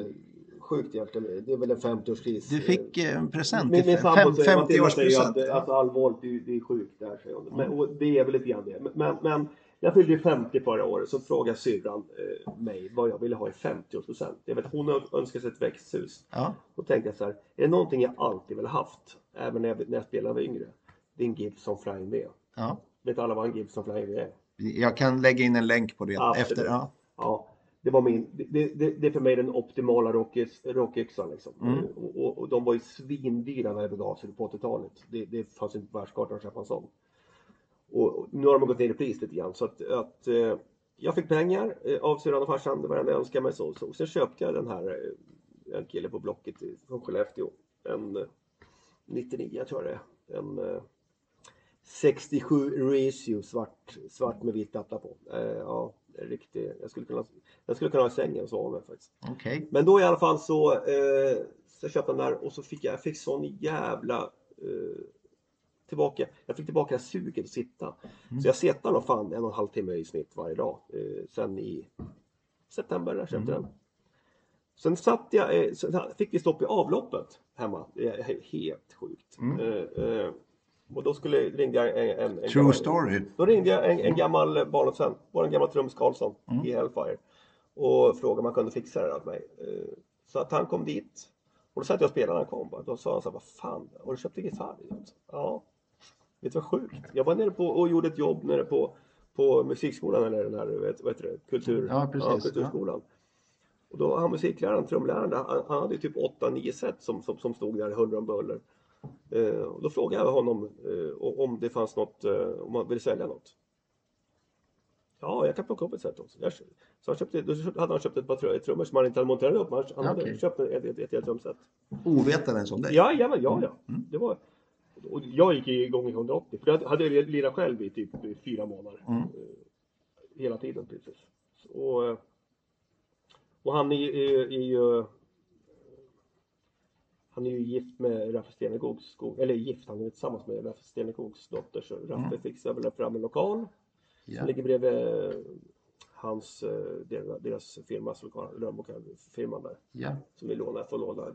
Speaker 2: sjukt egentligen. Det är väl en 50-årskris.
Speaker 1: Du fick eh, en present
Speaker 2: Min, min sambo säger, Matilda säger ju
Speaker 1: 50-årspresent.
Speaker 2: att alltså, allvarligt, det, är- det är sjukt det här säger hon. Men, och det är väl lite grann det. Men, men jag fyllde ju 50 förra året så frågade syrran eh, mig vad jag ville ha i 50-årspresent. Jag vet hon önskade sig ett växthus.
Speaker 1: Ja,
Speaker 2: Då tänkte jag så här, är det någonting jag alltid velat haft? Även när jag, när jag spelade var yngre. Det är en Gibson Flying V.
Speaker 1: ja.
Speaker 2: Vet alla vad en Gibson Flying V är?
Speaker 1: Jag kan lägga in en länk på det
Speaker 2: Absolut.
Speaker 1: efter. Ja.
Speaker 2: Ja, det var min, det, det, det är för mig den optimala rockyx- rockyxan liksom.
Speaker 1: Mm.
Speaker 2: Och, och, och de var ju svindyra när det begav sig på 80-talet. Det, det fanns inte på världskartan att köpa en sån. Och, nu har de gått ner i pris lite grann så att, att eh, jag fick pengar eh, av syrran och farsan, det var det enda jag önskade mig. Så, så. Sen köpte jag den här, eh, en kille på Blocket från Skellefteå. En eh, 99 tror jag det är. En eh, 67 ratio svart, svart med vit platta på. Ja, riktig, jag skulle kunna, jag skulle kunna ha i sängen och sova med faktiskt.
Speaker 1: Okej.
Speaker 2: Men då i alla fall så, så köpte jag den där och så fick jag, jag fick sån jävla eh, tillbaka, jag fick tillbaka suget att sitta. Så jag sitter nog fan en och en halv timme i snitt varje dag. Eh, sen i september där köpte jag den. Sen satt jag, eh, så fick vi stopp i avloppet hemma. Det he- helt sjukt.
Speaker 1: Mm.
Speaker 2: Eh, eh, och då skulle, ringde jag en, en, en
Speaker 1: True
Speaker 2: gammal-
Speaker 1: story.
Speaker 2: då ringde jag en, en gammal barndomsvän, vår gamla trums Karlsson
Speaker 1: Mm.
Speaker 2: i Hellfire. Och frågade om han kunde fixa det där åt mig. Eh, Så att han kom dit. Och då satt jag och spelade när han kom. Då sa han så här, vad fan, har du köpt en gitarr? Ja. Vet du vad sjukt? Jag var nere på och gjorde ett jobb nere på, på musikskolan eller den här, vet, heter det, kultur,
Speaker 1: Ja, precis.
Speaker 2: kulturskolan. Och då var han musikläraren, trumläraren, han, han hade typ 8-9 set som, som, som stod där huller om buller. Eh, och då frågade jag honom eh, om det fanns något, eh, om han ville sälja något. Ja, jag kan plocka upp ett set också. Jag, så han köpte, då hade han köpt ett par tr- trummor som han inte hade monterat upp. Han, han hade
Speaker 1: Okej.
Speaker 2: köpt ett, ett, ett helt trumset.
Speaker 1: Ovetande som dig.
Speaker 2: Ja, jajamän, ja, ja.
Speaker 1: Mm.
Speaker 2: Det var, och jag gick igång i 180. För jag hade lirat själv i typ fyra månader.
Speaker 1: Mm.
Speaker 2: Eh, Hela tiden precis. Och, eh, och han är, är, ju han är ju gift med Raffe Stenegogs, sko- eller gift, han är tillsammans med Raffe Stenegogs dotter. Så Raffe
Speaker 1: Mm.
Speaker 2: fixade väl fram en lokal
Speaker 1: Ja.
Speaker 2: som ligger bredvid eh, hans, eh, deras, deras firmas lokal, rörmokarfirman där.
Speaker 1: Ja.
Speaker 2: Som vi lånar, får låna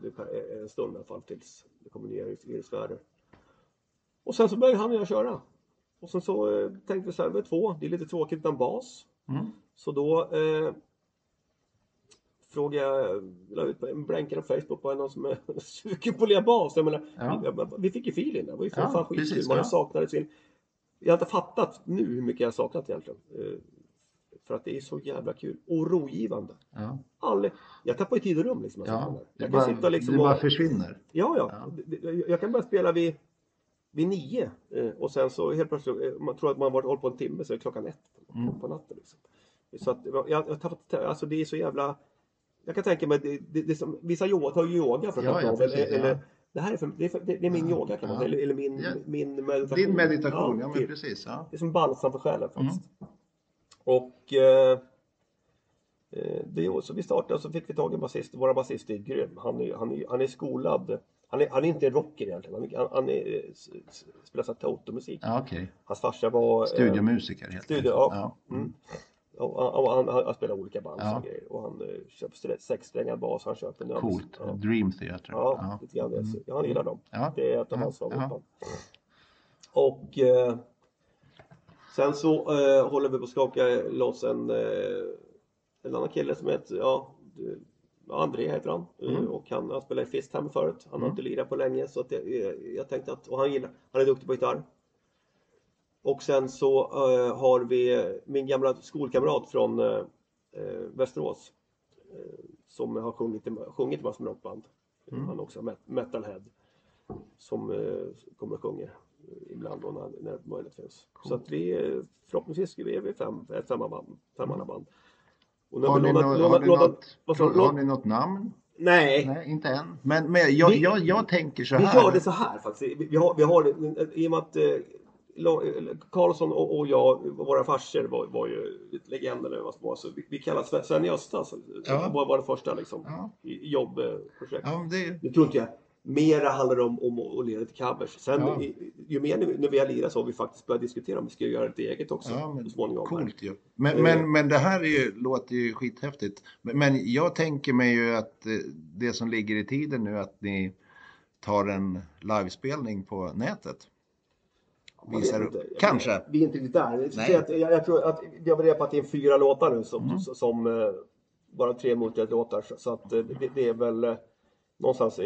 Speaker 2: en stund i alla fall tills det kommer nya hyresvärdar. Och sen så började han och jag köra. Och sen så eh, tänkte vi så här, vi är två, det är lite tråkigt utan bas.
Speaker 1: Mm.
Speaker 2: Så då eh, frågade jag, la ut en blänkare på Facebook, var det någon som är sugen på att lira bas? Jag menar,
Speaker 1: Ja.
Speaker 2: vi, vi fick ju feeling där, det var ju för
Speaker 1: Ja,
Speaker 2: fan skitkul. Man
Speaker 1: ja.
Speaker 2: saknade sin... Jag har inte fattat nu hur mycket jag saknat egentligen. Eh, för att det är så jävla kul och rogivande.
Speaker 1: Ja.
Speaker 2: Aldrig, jag tappar ju tid och rum liksom. jag
Speaker 1: Ja.
Speaker 2: Jag
Speaker 1: bara,
Speaker 2: kan sitta liksom
Speaker 1: det bara
Speaker 2: och,
Speaker 1: försvinner.
Speaker 2: Ja, ja.
Speaker 1: Ja.
Speaker 2: Jag kan börja spela vid, vid nio eh, och sen så helt plötsligt, eh, man tror att man varit hållit på en timme så är det klockan ett på,
Speaker 1: Mm.
Speaker 2: på natten. Liksom. Så att jag, jag alltså det är så jävla, jag kan tänka mig, det, det, det som, vissa yoga, tar ju yoga för att
Speaker 1: Ja, precis,
Speaker 2: eller,
Speaker 1: ja.
Speaker 2: eller det här är, för, det är, för, det, är min
Speaker 1: Ja,
Speaker 2: yoga kan man
Speaker 1: ja.
Speaker 2: eller, eller min,
Speaker 1: Ja.
Speaker 2: min meditation.
Speaker 1: Din meditation, ja, men
Speaker 2: typ.
Speaker 1: precis. Ja.
Speaker 2: Det är som balsam för själen faktiskt.
Speaker 1: Mm.
Speaker 2: Och eh, eh, det, så vi startade och så fick vi tag i en basist. Våra basist är grym. Han är, han är, han är skolad. Han är, han är inte rocker egentligen. Han, han, han är, spelar så toto-musik.
Speaker 1: Ja, okej.
Speaker 2: Hans farsa var... eh,
Speaker 1: Studiomusiker helt
Speaker 2: studio,
Speaker 1: enkelt.
Speaker 2: ja.
Speaker 1: Ja.
Speaker 2: Mm. Och han, och han, han, han spelar olika band och
Speaker 1: Ja.
Speaker 2: såna grejer. Och han eh, köper sexsträngad bas. Han köper nu.
Speaker 1: Coolt.
Speaker 2: Ja,
Speaker 1: Dream Theater.
Speaker 2: ja,
Speaker 1: Ja.
Speaker 2: lite grann. Så, ja, han gillar dem.
Speaker 1: Ja.
Speaker 2: Det är ett av hans favoritband. Och eh, sen så eh, håller vi på att skaka loss en, eh, en annan kille som heter, ja, du- André heter han. Eh,
Speaker 1: Mm.
Speaker 2: Och han har spelat i Fisthammer förut. Han har
Speaker 1: Mm.
Speaker 2: inte lirat på länge så att jag, jag, jag tänkte att, och han gillar, han är duktig på gitarr. Och sen så eh, har vi min gamla skolkamrat från eh, eh, Västerås. Eh, som har sjungit, sjungit massor med rockband.
Speaker 1: Mm.
Speaker 2: Han är också met- metalhead. Som eh, kommer och sjunger ibland då när, när möjlighet finns. Så att vi eh, förhoppningsvis är vi fem, ett femmaband, femmannaband. Och
Speaker 1: Har,
Speaker 2: vi
Speaker 1: ni
Speaker 2: lånat-
Speaker 1: nå-
Speaker 2: lånat-
Speaker 1: har, ni
Speaker 2: lånat-
Speaker 1: något, har ni namn?
Speaker 2: Nej,
Speaker 1: Nej, inte än. Men, men jag,
Speaker 2: Vi-
Speaker 1: jag, jag tänker så
Speaker 2: vi
Speaker 1: här.
Speaker 2: gör det så här faktiskt. Vi, vi har, vi har i och med att eh, La- Karlsson och, och jag, våra farsor var, var ju legender när vi var små. Så vi, vi kallas Sven- Sven-Gösta. Alltså,
Speaker 1: Ja.
Speaker 2: var, var det första liksom,
Speaker 1: Ja.
Speaker 2: i- jobbprojekt.
Speaker 1: Ja, det,
Speaker 2: Nu tror inte jag mera handlar det om, om att lira lite covers. Sen
Speaker 1: Ja.
Speaker 2: ju mer nu, när vi har lirat så har vi faktiskt börjat diskutera om vi ska göra lite eget också
Speaker 1: Ja, men
Speaker 2: så småningom.
Speaker 1: Coolt ju. Men,
Speaker 2: Eh.
Speaker 1: men, men det här är ju, låter ju skithäftigt. Men, men jag tänker mig ju att eh, det som ligger i tiden nu att ni tar en livespelning på nätet. Visar upp. Kanske.
Speaker 2: Vi är inte riktigt där.
Speaker 1: Nej.
Speaker 2: jag, jag tror att vi har repat in fyra låtar nu som,
Speaker 1: Mm.
Speaker 2: som eh, bara tre låtar Så, att det, det är väl någonstans.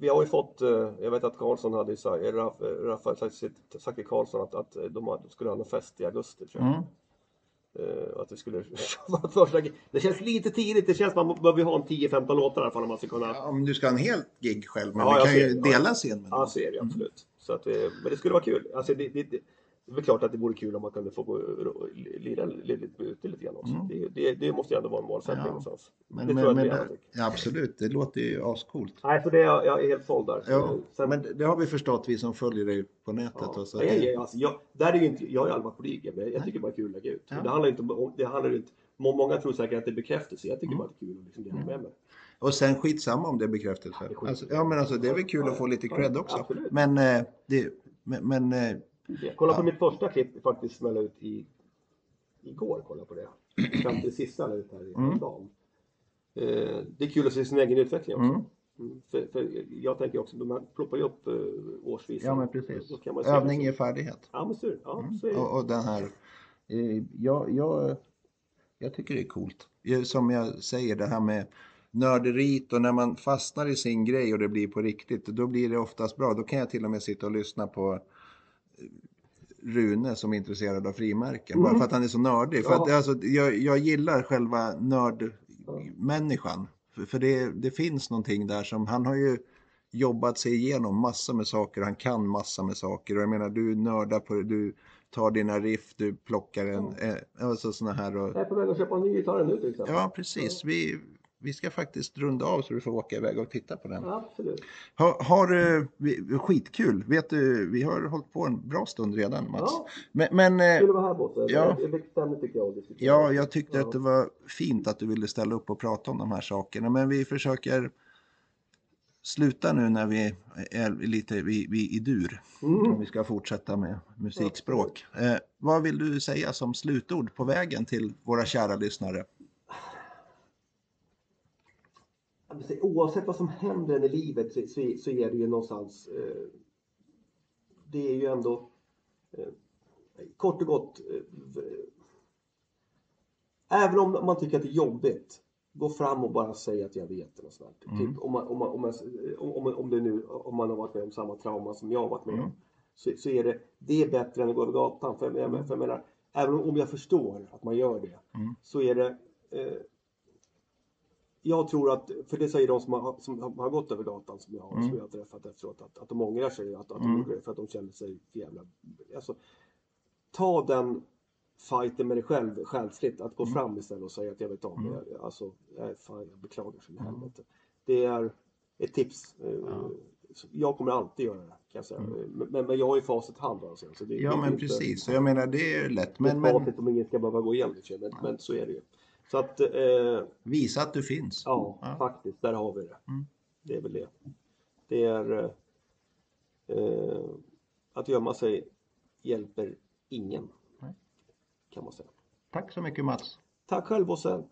Speaker 2: Vi har ju fått, eh, jag vet att Karlsson hade ju sagt, hade sagt, till Karlsson att, att de skulle ha en fest i augusti tror jag.
Speaker 1: Mm.
Speaker 2: Eh, att vi skulle första Det känns lite tidigt. Det känns som man behöver ha en 10-15 låtar i alla fall om man ska kunna
Speaker 1: Ja, om du ska ha en helt gig själv, men
Speaker 2: Ja, jag
Speaker 1: kan ju
Speaker 2: ser. Ja.
Speaker 1: dela scen med
Speaker 2: Ja, ser jag absolut. Så att, eh, men det skulle vara kul. Alltså, det, det, det, är väl klart att det vore kul om man kunde få gå lira lite ute lite grann också.
Speaker 1: Mm.
Speaker 2: Det, det, det måste ju ändå vara en målsättning
Speaker 1: Ja.
Speaker 2: någonstans.
Speaker 1: Men,
Speaker 2: det
Speaker 1: men,
Speaker 2: tror jag
Speaker 1: men, det,
Speaker 2: tycker.
Speaker 1: ja, absolut, det låter ju ascoolt.
Speaker 2: Nej, för det är jag, jag är helt såld där.
Speaker 1: Ja,
Speaker 2: Sen,
Speaker 1: men det har vi förstått, vi som följer dig på nätet.
Speaker 2: ja.
Speaker 1: Och så
Speaker 2: Nej, jag, jag, alltså, jag, där är ju inte, jag ju aldrig varit på blyg, men jag tycker bara det är kul att lägga ut.
Speaker 1: Ja.
Speaker 2: Det handlar inte om, det handlar inte, må- många tror säkert att det är bekräftelse. Jag tycker
Speaker 1: Mm.
Speaker 2: bara det är kul att liksom dela med mig.
Speaker 1: Och sen skitsamma om det är bekräftelse.
Speaker 2: det är skit.
Speaker 1: Alltså, ja men alltså det är väl kul
Speaker 2: Ja,
Speaker 1: att få lite
Speaker 2: ja,
Speaker 1: cred också.
Speaker 2: absolut.
Speaker 1: Men, eh, det, men, men eh,
Speaker 2: Kolla på mitt första klipp faktiskt smälla ut i igår. Kolla på det. Fram till det sista la ut här i
Speaker 1: Mm.
Speaker 2: dagen. Eh, det är kul att se sin egen utveckling också.
Speaker 1: Mm.
Speaker 2: Mm, För, för jag tänker också, man ploppar ju upp eh, årsvis.
Speaker 1: ja men precis. Övning
Speaker 2: liksom-
Speaker 1: ger färdighet.
Speaker 2: Ja men så, ja, så är det.
Speaker 1: Och, och den här, eh, jag, jag, jag tycker det är coolt. Som jag säger, det här med nörderiet och när man fastnar i sin grej och det blir på riktigt, då blir det oftast bra. Då kan jag till och med sitta och lyssna på Rune som är intresserad av frimärken. Bara
Speaker 2: Mm.
Speaker 1: för att han är så nördig. För
Speaker 2: Ja.
Speaker 1: att, alltså, jag, jag gillar själva nördmänniskan. För, för det, det finns någonting där som, han har ju jobbat sig igenom massor med saker, han kan massor med saker. Och jag menar, du nördar på det, du tar dina riff, du plockar en, eh, alltså såna här och,
Speaker 2: Jag är på väg att köpa en ny gitarr nu till exempel.
Speaker 1: Ja, precis. Vi, vi ska faktiskt runda av så du får åka iväg och titta på den.
Speaker 2: Absolut.
Speaker 1: Har, har du, vi- skitkul. Vet du, vi har hållit på en bra stund redan Mats.
Speaker 2: Ja.
Speaker 1: Men, men eh,
Speaker 2: Kul att vara här Bosse.
Speaker 1: Ja.
Speaker 2: Tycker jag
Speaker 1: ja, tyckte
Speaker 2: Ja.
Speaker 1: att det var fint att du ville ställa upp och prata om de här sakerna. Men vi försöker sluta nu när vi är lite vi, vi i dur.
Speaker 2: Mm.
Speaker 1: Om vi ska fortsätta med musikspråk. Eh, vad vill du säga som slutord på vägen till våra kära lyssnare?
Speaker 2: Jag vill säga, Oavsett vad som händer i livet så, så, så är det ju någonstans eh, Det är ju ändå eh, Kort och gott eh, Även om man tycker att det är jobbigt Gå fram och bara säg att jag vet eller sånt.
Speaker 1: Mm.
Speaker 2: Typ, om, man, om, man, om, man, om, det nu om man har varit med om samma trauma som jag har varit med om
Speaker 1: Mm.
Speaker 2: så, så är det, det är bättre än att gå över gatan. För, för jag menar, även om jag förstår att man gör det
Speaker 1: Mm.
Speaker 2: så är det eh, jag tror att, för det säger de som har, som har gått över gatan som jag,
Speaker 1: Mm.
Speaker 2: som jag har träffat efteråt, att, att de ångrar sig att, att de
Speaker 1: Mm.
Speaker 2: gjorde det för att de kände sig för jävla... Alltså, ta den fighten med dig själv själsligt, att gå
Speaker 1: Mm.
Speaker 2: fram istället och säga att jag vet om det. Jag, alltså, jag, fan, jag beklagar så in i
Speaker 1: Mm.
Speaker 2: helvete. Det är ett tips. eh,
Speaker 1: Ja.
Speaker 2: Jag kommer alltid göra det, kan jag säga. Men, men, men jag har ju facit hand. Alltså, så det,
Speaker 1: Ja,
Speaker 2: det
Speaker 1: men
Speaker 2: inte-
Speaker 1: precis. Så jag menar, det är lätt.
Speaker 2: Men,
Speaker 1: Men,
Speaker 2: facit som ingen ska behöva gå igenom, sig, men, men så är det ju. Så att, eh,
Speaker 1: visa att du finns.
Speaker 2: Ja,
Speaker 1: Ja.
Speaker 2: faktiskt. Där har vi det.
Speaker 1: Mm.
Speaker 2: Det är väl det. Det är... Eh, att gömma sig hjälper ingen.
Speaker 1: Nej.
Speaker 2: Kan man säga.
Speaker 1: Tack så mycket Mats.
Speaker 2: Tack själv Bosse.